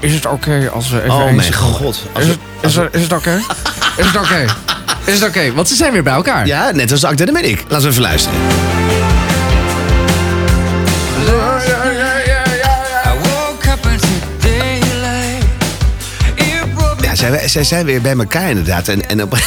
Is het oké als we even... Oh mijn god. Als Is we- het, is, het- is het oké? Is het oké? Is het oké? Want ze zijn weer bij elkaar. Ja, net als de acte, ben ik. Laten we even luisteren. Zij, zij zijn weer bij elkaar inderdaad. En, en op,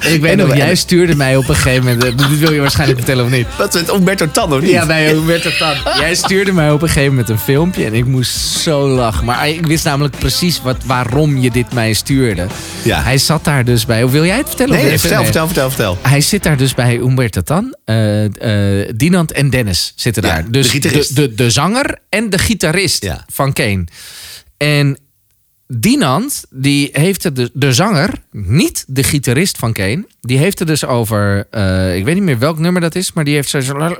Ik weet En- nog, en- jij stuurde mij op een gegeven moment... eh, Dit wil je waarschijnlijk vertellen of niet? Wat met Umberto Tan, of niet? Ja, bij Humberto Tan. Jij stuurde mij op een gegeven moment een filmpje en ik moest zo lachen. Maar ik wist namelijk precies wat, waarom je dit mij stuurde. Ja. Hij zat daar dus bij. Of wil jij het vertellen? Nee, vertel, nee. vertel, vertel, vertel. Hij zit daar dus bij Humberto Tan. Eh, Dinant en Dennis zitten daar. de Dus. De, de, de zanger en de gitarist Ja. van Kane. En Dinant, die heeft het, de, de zanger, niet de gitarist van Kane, die heeft het dus over, eh, ik weet niet meer welk nummer dat is, maar die heeft zo, zo laat,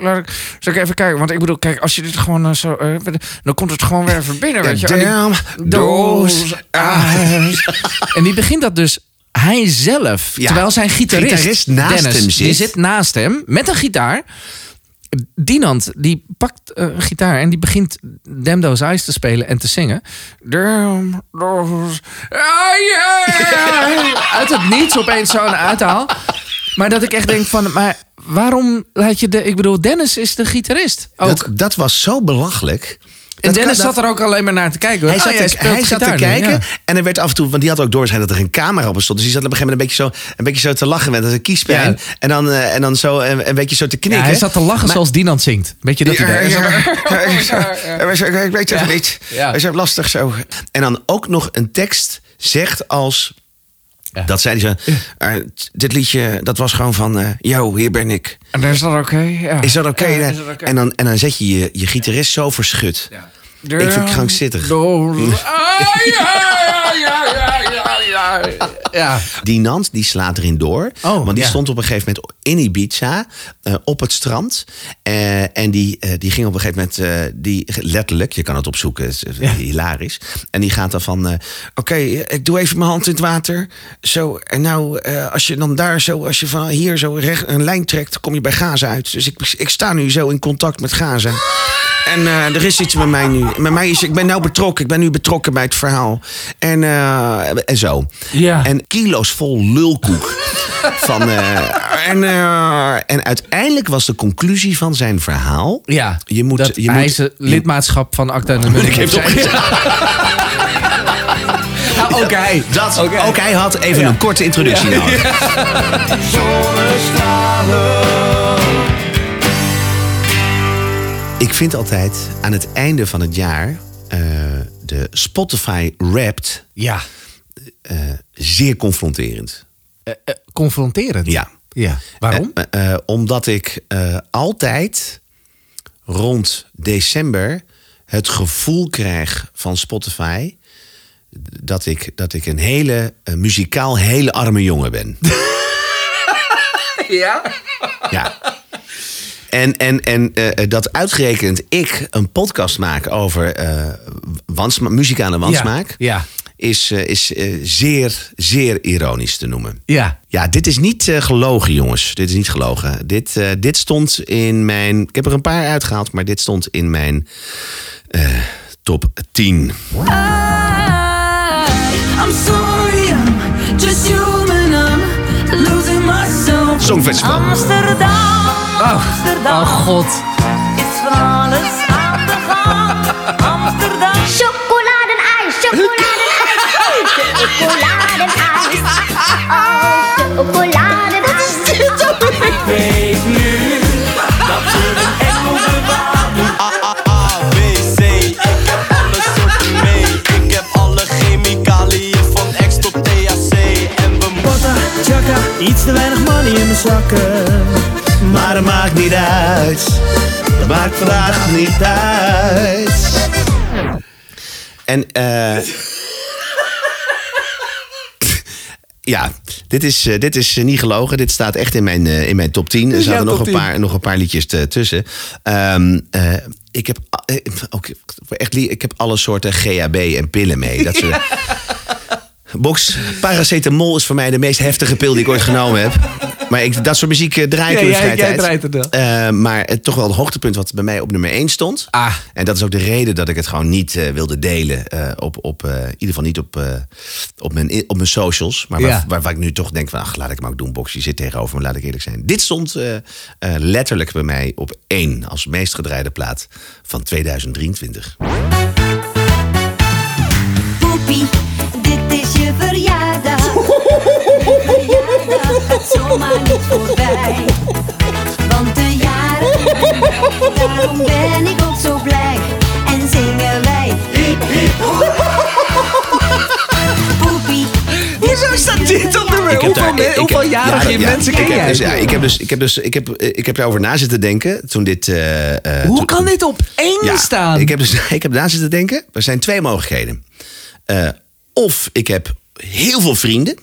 zal ik even kijken, want ik bedoel, kijk, als je dit gewoon eh, zo, eh, dan komt het gewoon weer even binnen, weet je. En die- Damn, those eyes. en die begint dat dus hij zelf, Ja, terwijl zijn gitarist, gitarist naast Dennis, hem zit. die zit naast hem met een gitaar. Dinant, die pakt eh, een gitaar en die begint Those Eyes te spelen en te zingen. Uit het niets opeens zo'n uithaal. Maar dat ik echt denk van, maar waarom laat je de... Ik bedoel, Dennis is de gitarist ook. Dat, dat was zo belachelijk. En Dennis kan- dat- zat er ook alleen maar naar te kijken. Hij Oh, zat, hij zat te kijken ja. en er werd af en toe, want die had ook door zijn dat er een camera op hem stond. Dus die zat op een gegeven moment een beetje zo, een beetje zo te lachen met een kiespijn. Ja. En, dan, eh, en dan zo een, een beetje zo te Ja, knikken. hij zat te lachen Maar- zoals Dinant zingt. Weet je dat Ja, idee? ja, ja. Ik weet het Ja. niet. Ja. Dat is ook lastig zo. En dan ook nog een tekst zegt als... Ja. Dat zei hij zo. eh, dit liedje, dat was gewoon van... eh, yo, hier ben ik. En dan is dat oké? Ja. Is dat oké? Ja, en, dan, en dan zet je je, je gitarist zo verschut. Ik vind het krankzinnig. Ja. Die Nant die slaat erin door. Oh, want die ja. stond op een gegeven moment in Ibiza. eh, op het strand. Eh, en die, eh, die ging op een gegeven moment. die, letterlijk, je kan het opzoeken. Het is hilarisch. En die gaat dan van. Oké, ik doe even mijn hand in het water. Zo. En nou, als je dan daar zo. Als je van hier zo recht een lijn trekt. kom je bij Gaza uit. Dus ik, ik sta nu zo in contact met Gaza. En eh, er is iets met mij nu. Met mij is, ik ben nou betrokken. Ik ben nu betrokken bij het verhaal. En, eh, en zo. Ja. En kilo's vol lulkoek. van, eh, en, en uiteindelijk was de conclusie van zijn verhaal. Ja, Je moet- dat je hij moet- lidmaatschap van Acta en de Munnik heeft Nou, ook hij. Dat, hij. Ook hij had even Ja. een korte introductie nodig. Ik vind altijd aan het einde van het jaar eh, de Spotify Wrapped. Ja. eh, zeer confronterend. Eh, confronterend. Ja. ja. Waarom? Omdat ik altijd rond december het gevoel krijg van Spotify dat ik, dat ik een hele muzikaal hele arme jongen ben. ja? Ja. En, en, en eh, dat uitgerekend ik een podcast maak over eh wansma- muzikale wansmaak... Ja. is, eh, is eh, zeer, zeer ironisch te noemen. Ja. Ja, dit is niet eh, gelogen, jongens. Dit is niet gelogen. Dit, eh, dit stond in mijn... Ik heb er een paar uitgehaald, maar dit stond in mijn eh, top 10. I'm sorry, I'm just human. I'm losing myself. Songfestival. Amsterdam, Amsterdam. Oh god. Is van alles aan de gang. Amsterdam. Chocoladenijs, chocoladenijs, chocoladenijs. Oh, chocoladenijs. Ik weet nu dat er een engel bewaart. A, B, C, ik heb alle soorten mee. Ik heb alle chemicaliën van X tot THC. En we Botta, chaka, iets te weinig money in mijn zakken. Maar het maakt niet uit. Maakt vandaag niet uit. En eh ja, dit is, eh, dit is eh, niet gelogen. Dit staat echt in mijn, eh, in mijn top 10. Er zaten nog een, 10. paar, nog een paar liedjes tussen. Ehm, eh, ik, heb, ook, echt, ik heb alle soorten GHB en pillen mee. Dat soort, Box, paracetamol is voor mij de meest heftige pil die ik ooit genomen heb. Maar ik, dat soort muziek eh, draai ik Ja, in mijn jij- vrije jij tijd. draait het Eh, maar het, toch wel het hoogtepunt wat bij mij op nummer 1 stond. Ah. En dat is ook de reden dat ik het gewoon niet eh, wilde delen. eh, op, op, eh, in ieder geval niet op, eh, op, mijn, op mijn socials. Maar waar, Ja. waar, waar ik nu toch denk van... Ach, laat ik hem ook doen. Box, je zit tegenover me, laat ik eerlijk zijn. Dit stond eh, eh, letterlijk bij mij op 1 als meest gedraaide plaat van 2023. Poepie, je verjaardag. Je verjaardag gaat zomaar niet voorbij. Want de jaren, daarom ben ik ook zo blij. En zingen wij. Hiep, hiep, Poepie, Hoezo staat dit op heb Hoeveel, me- hoeveel jarige ja, ja, mensen ik ken heb jij? dus- ja, ik heb dus, ik heb dus, ik heb, eh, ik heb daarover na zitten denken toen dit. eh, eh, Hoe toen- kan dit op één Ja, staan? Ik heb, dus, ik heb na zitten denken. Er zijn twee mogelijkheden. Eh, of ik heb heel veel vrienden.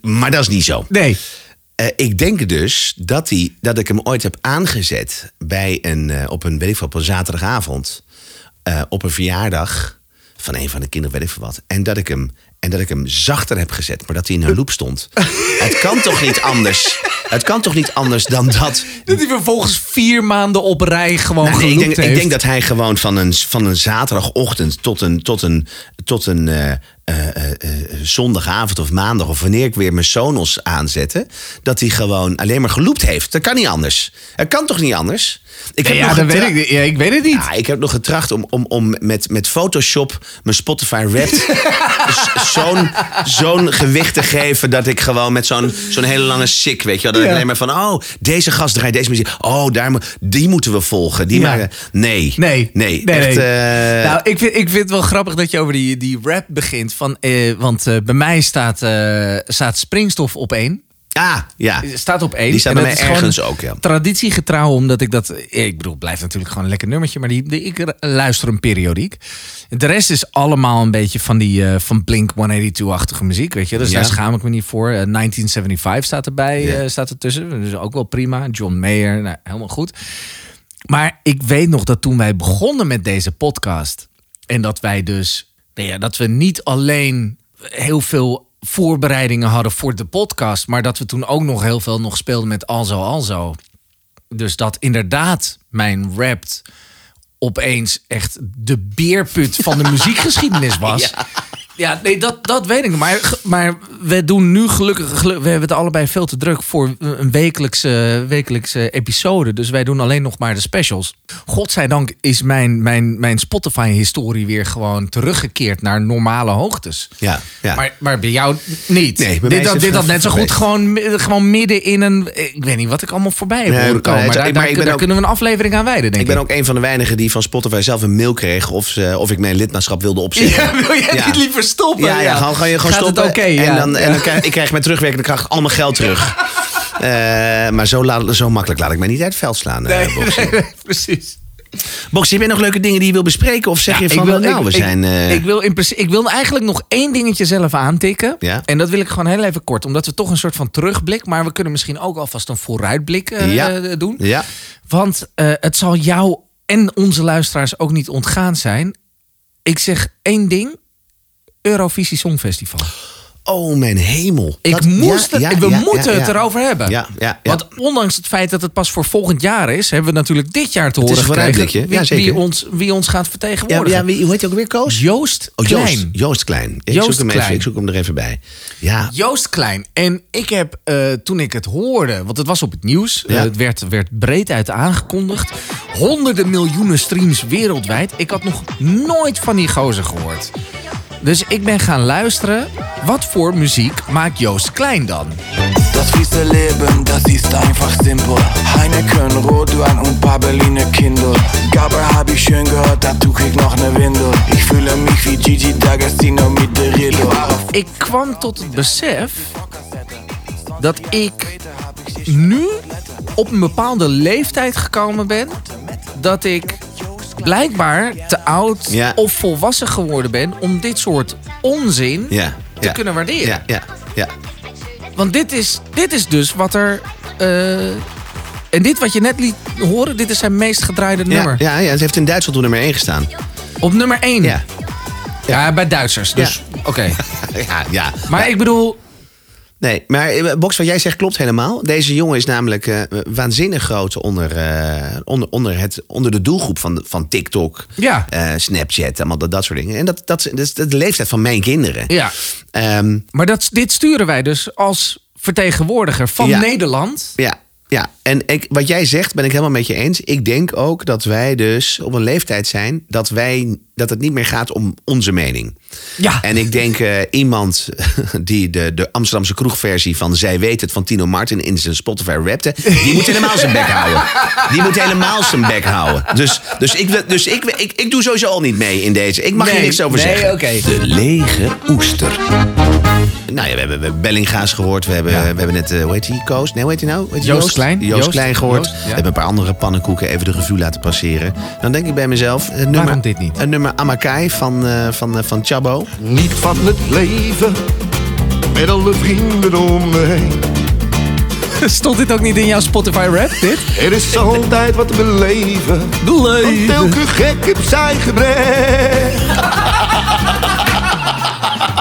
Maar dat is niet zo. Nee. Eh, ik denk dus dat, die, dat ik hem ooit heb aangezet bij een, eh, op een, weet ik veel, op een zaterdagavond. eh, op een verjaardag van een van de kinderen, weet ik veel wat. En dat ik hem, en dat ik hem zachter heb gezet, maar dat hij in een loop stond. het kan toch niet anders? Het kan toch niet anders dan dat Dat hij vervolgens vier maanden op rij gewoon nou, nee, ik, denk, ik heeft. denk dat hij gewoon van een, van een zaterdagochtend tot een, tot een, tot een eh, eh, eh, zondagavond of maandag... of wanneer ik weer mijn Sonos aanzette... dat hij gewoon alleen maar geloopt heeft. Dat kan niet anders. Het kan toch niet anders? Ik ja, nog dat weet ik, ja, ik weet het niet. ja, ik heb nog getracht om, om, om met, met Photoshop mijn Spotify Wrapped z- zo'n zo'n gewicht te geven dat ik gewoon met zo'n zo'n hele lange sik, weet je wel, dat ik alleen maar van, oh, deze gast draait deze muziek, oh, daar, die moeten we volgen, die maken, nee, Nee. nee, Nee, echt, nee. eh, nou, ik vind, ik vind het wel grappig dat je over die, die rap begint. Van, eh, want eh, bij mij staat, staat Springstof op één. Ah, ja, Staat op één. Die staat En bij dat mij is gewoon ergens ook, ja. Traditiegetrouw, omdat ik dat... eh, Ik bedoel, het blijft natuurlijk gewoon een lekker nummertje. Maar die, die, ik luister hem periodiek. De rest is allemaal een beetje van die eh, van Blink 182-achtige muziek, weet je. Dus Ja. daar schaam ik me niet voor. Eh, 1975 staat erbij, Ja. eh, staat ertussen. Dus ook wel prima. John Mayer, nou, helemaal goed. Maar ik weet nog dat toen wij begonnen met deze podcast... en dat wij dus... Nou ja, dat we niet alleen heel veel voorbereidingen hadden voor de podcast... maar dat we toen ook nog heel veel nog speelden met Alzo Alzo. Dus dat inderdaad mijn rap opeens echt de beerput van de muziekgeschiedenis was. Ja, nee, dat, dat weet ik. Maar, maar we doen nu gelukkig, geluk- we hebben het allebei veel te druk voor een wekelijkse, wekelijkse episode. Dus wij doen alleen nog maar de specials. Godzijdank is mijn, mijn, mijn Spotify-historie weer gewoon teruggekeerd naar normale hoogtes. Ja, ja. Maar, maar bij jou niet. Nee, bij dit had, dit had net zo goed gewoon, gewoon midden in een... Ik weet niet wat ik allemaal voorbij heb Nee, horen komen. Maar daar, maar daar- ik ben daar ook- kunnen we een aflevering aan wijden, denk Ik ben ook een van de weinigen die van Spotify zelf een mail kreeg of, ze, of ik mijn lidmaatschap wilde opzeggen. Ja, wil jij Ja. niet liever stoppen? Ja, ja, gewoon, gewoon, je gewoon Gaat stoppen. het oké? en ja. dan, en dan krijg ik krijg met terugwerkende kracht al mijn geld terug. Eh, maar zo, laat, zo makkelijk laat ik mij niet uit het veld slaan. eh, Nee, Boxy. nee, nee, precies. Boxy, heb je nog leuke dingen die je wil bespreken? Of zeg je van, nou, we ik, zijn... eh, ik, wil in ik wil eigenlijk nog één dingetje zelf aantikken. Ja. En dat wil ik gewoon heel even kort. Omdat we toch een soort van terugblik... maar we kunnen misschien ook alvast een vooruitblik Ja. doen. ja, Want eh, het zal jou en onze luisteraars ook niet ontgaan zijn. Ik zeg één ding. Eurovisie Songfestival. oh mijn hemel. Ik Dat- moest ja, het, ja, we ja, moeten het erover hebben. Want ondanks het feit dat het pas voor volgend jaar is... hebben we natuurlijk dit jaar te horen gekregen... Wie, wie, ons, wie ons gaat vertegenwoordigen. ja, wie, hoe heet hij ook weer, Koos? Joost Oh, Klein. Joost. Joost Klein. Ik, Joost zoek hem Klein. Even, ik zoek hem er even bij. Ja, Joost Klein. En ik heb, eh, toen ik het hoorde, want het was op het nieuws, eh, het werd, werd breed uit aangekondigd. Honderden miljoenen streams wereldwijd. Ik had nog nooit van die gozer gehoord. Dus ik ben gaan luisteren. Wat voor muziek maakt Joost Klein dan? Das fiese Leben, das ist einfach simpel. Heineken, Rotwein und paar Berliner Kindle. Gabber hab ich schön gehört, da trug ich noch ne Windel. Ich fühle mich wie Gigi D'Agostino mit de Riddle. Ik kwam tot het besef dat ik nu op een bepaalde leeftijd gekomen ben. Dat ik blijkbaar te oud Ja. of volwassen geworden ben om dit soort onzin ja. te kunnen waarderen. Ja, ja, ja. Want dit is, dit is dus wat er. eh, en dit wat je net liet horen, dit is zijn meest gedraaide nummer. Ja, ja, ze heeft in Duitsland op nummer 1 gestaan. Op nummer 1. Ja. Ja, bij Duitsers. Dus oké. Ja, ja. Maar ik bedoel, Nee, maar eh, Box, wat jij zegt klopt helemaal. Deze jongen is namelijk eh, waanzinnig groot onder, eh, onder, onder, het, onder de doelgroep van, van TikTok, Ja. Snapchat, allemaal dat, dat soort dingen. En dat, dat, dat is de leeftijd van mijn kinderen. ja. Ehm, Maar dat, dit sturen wij dus als vertegenwoordiger van Ja. Nederland. ja, ja. En ik, wat jij zegt, ben ik helemaal met je eens. Ik denk ook dat wij dus op een leeftijd zijn dat, wij, dat het niet meer gaat om onze mening. Ja. En ik denk eh, iemand die de, de Amsterdamse kroegversie van Zij weet het van Tino Martin in zijn Spotify rapte, die moet helemaal zijn bek houden. Die moet helemaal zijn bek houden. Dus, dus, ik, dus ik, ik, ik doe sowieso al niet mee in deze. Ik mag hier niks over nee, zeggen. oké. De lege oester. Nou ja, we hebben, we hebben Bellinga's gehoord. We hebben, we hebben net, eh, hoe heet die, Koos? Nee, hoe heet hij nou? Heet Joost Klein. Joost, Joost- Klein gehoord. Joost, ja. We hebben een paar andere pannenkoeken even de revue laten passeren. Dan denk ik bij mezelf... Een nummer, Waarom dit niet? Een nummer Amakai van, eh van, eh, van Chabo. Niet van het leven, met alle vrienden om me heen. Stond dit ook niet in jouw Spotify rap, dit? Er is altijd wat te beleven, want elke gek heeft zijn gebrek.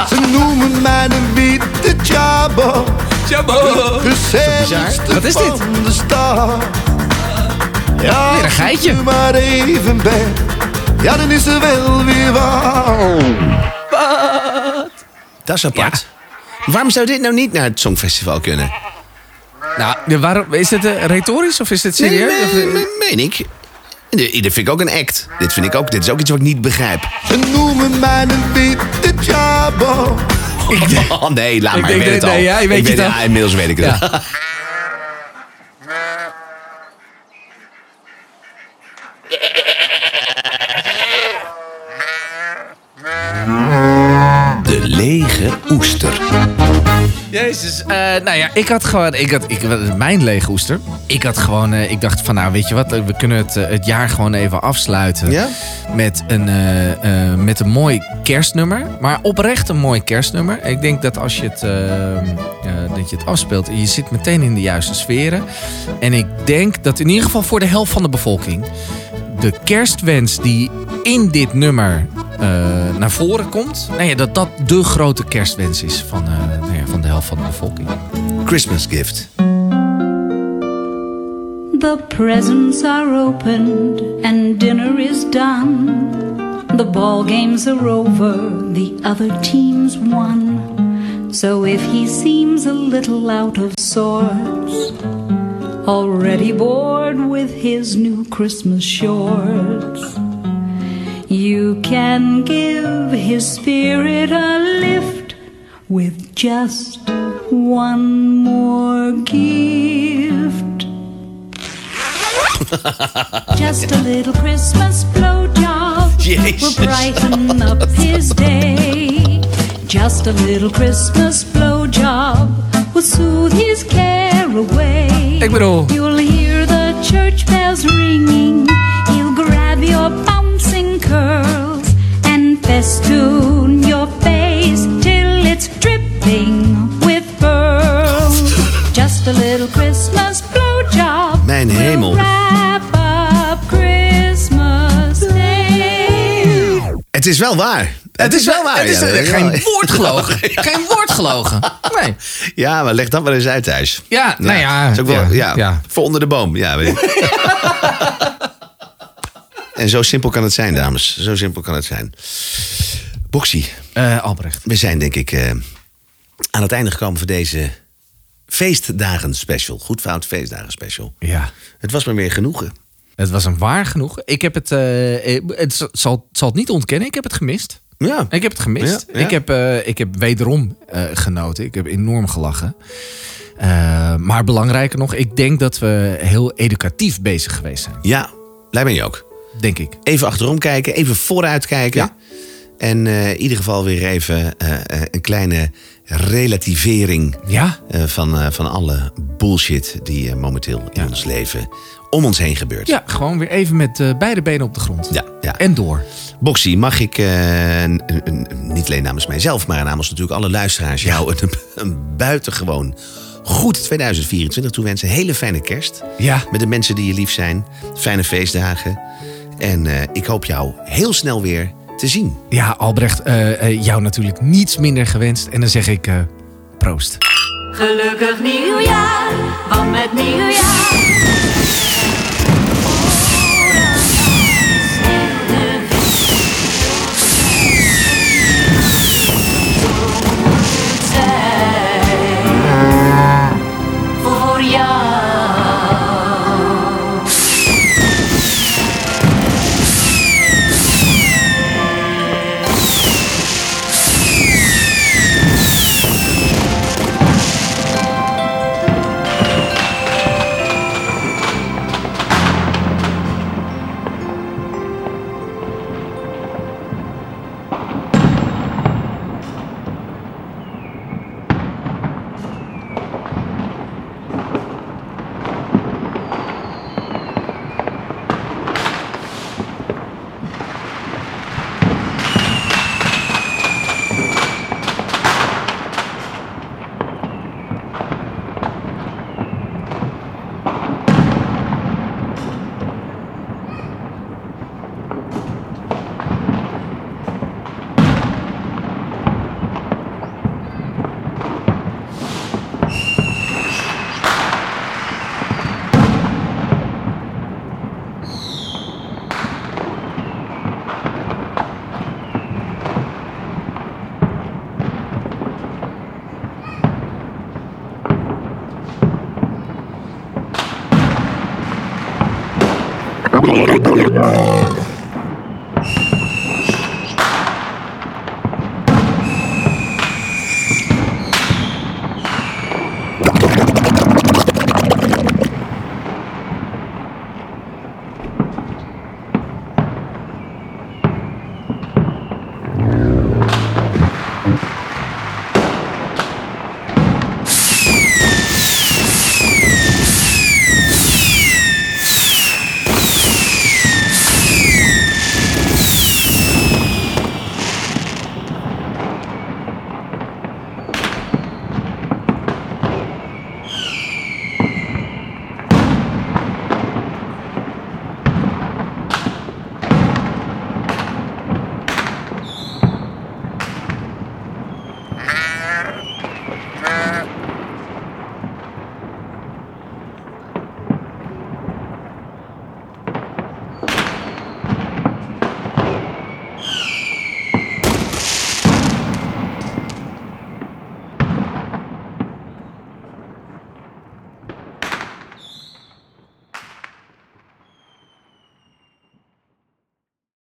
Ze noemen mij een witte Chabo, gezelligste Wat is dit? van de stad. Ja, Weer een geitje. maar even ben, ja dan is er wel weer wat. Dat is apart. Waarom zou dit nou niet naar het Songfestival kunnen? Nou, de- waarom, is dit eh, retorisch of is Nee, serieus? Nee, eh, nee, meen ik. Dit dit vind ik ook een act. Dit, vind ik ook, dit is ook iets wat ik niet begrijp. Ze noemen mij een witte Chabo. Oh nee, laat Ik maar. Ik weet het dat- al. nee, ja, je weet ik het weet, al. ja, inmiddels weet ik het. Ja. Jezus. eh, nou ja, ik had gewoon... Ik had, ik, mijn lege oester. Ik had gewoon... eh, ik dacht van, nou, weet je wat? We kunnen het, eh, het jaar gewoon even afsluiten. Ja? Met een, eh, eh, met een mooi kerstnummer. Maar oprecht een mooi kerstnummer. Ik denk dat als je het, eh, eh, dat je het afspeelt... Je zit meteen in de juiste sferen. En ik denk dat in ieder geval voor de helft van de bevolking... De kerstwens die in dit nummer eh, naar voren komt... Nou ja, dat dat de grote kerstwens is van, eh, van de helft van de bevolking. Christmas gift. The presents are opened and dinner is done. The ball games are over, the other team's won. So if he seems a little out of sorts, already bored with his new Christmas shorts, you can give his spirit a lift with just one more gift. Just a little Christmas blowjob will brighten up his day. Just a little Christmas blowjob will soothe his care away. You'll hear the church bells ringing. He'll grab your bouncing curls and festoon Het is wel waar. Het, is wel waar. Het is ja, geen wel. woord gelogen. Geen woord gelogen. Nee. Ja, maar leg dat maar eens uit thuis. Ja, nou ja, Is ook wel, ja. Voor onder de boom. Ja, weet ik. en zo simpel kan het zijn, dames. Zo simpel kan het zijn. Boxie, Eh, Albrecht. we zijn denk ik eh, aan het einde gekomen voor deze feestdagen special. Goed fout feestdagen special. Ja. Het was me weer genoegen. Het was een waar genoeg. Ik heb het, eh, het zal, zal het niet ontkennen. Ik heb het gemist. Ja. Ik heb het gemist. Ja, ja. Ik, heb, eh, ik heb wederom genoten. Ik heb enorm gelachen. Maar belangrijker nog, ik denk dat we heel educatief bezig geweest zijn. Ja, blij ben je ook. Denk ik. Even achterom kijken, even vooruit kijken. Ja. En in ieder geval weer even een kleine relativering Ja. van, van alle bullshit die momenteel in ons leven om ons heen gebeurt. Ja, gewoon weer even met eh, beide benen op de grond. Ja, ja. En door. Boxy, mag ik eh, niet alleen namens mijzelf, maar namens natuurlijk alle luisteraars jou een, een buitengewoon goed 2024 toewensen. Hele fijne kerst. Ja. Met de mensen die je lief zijn. Fijne feestdagen. En eh, ik hoop jou heel snel weer te zien. Ja, Albrecht, jou natuurlijk niets minder gewenst. En dan zeg ik proost. Gelukkig nieuwjaar, want met nieuwjaar.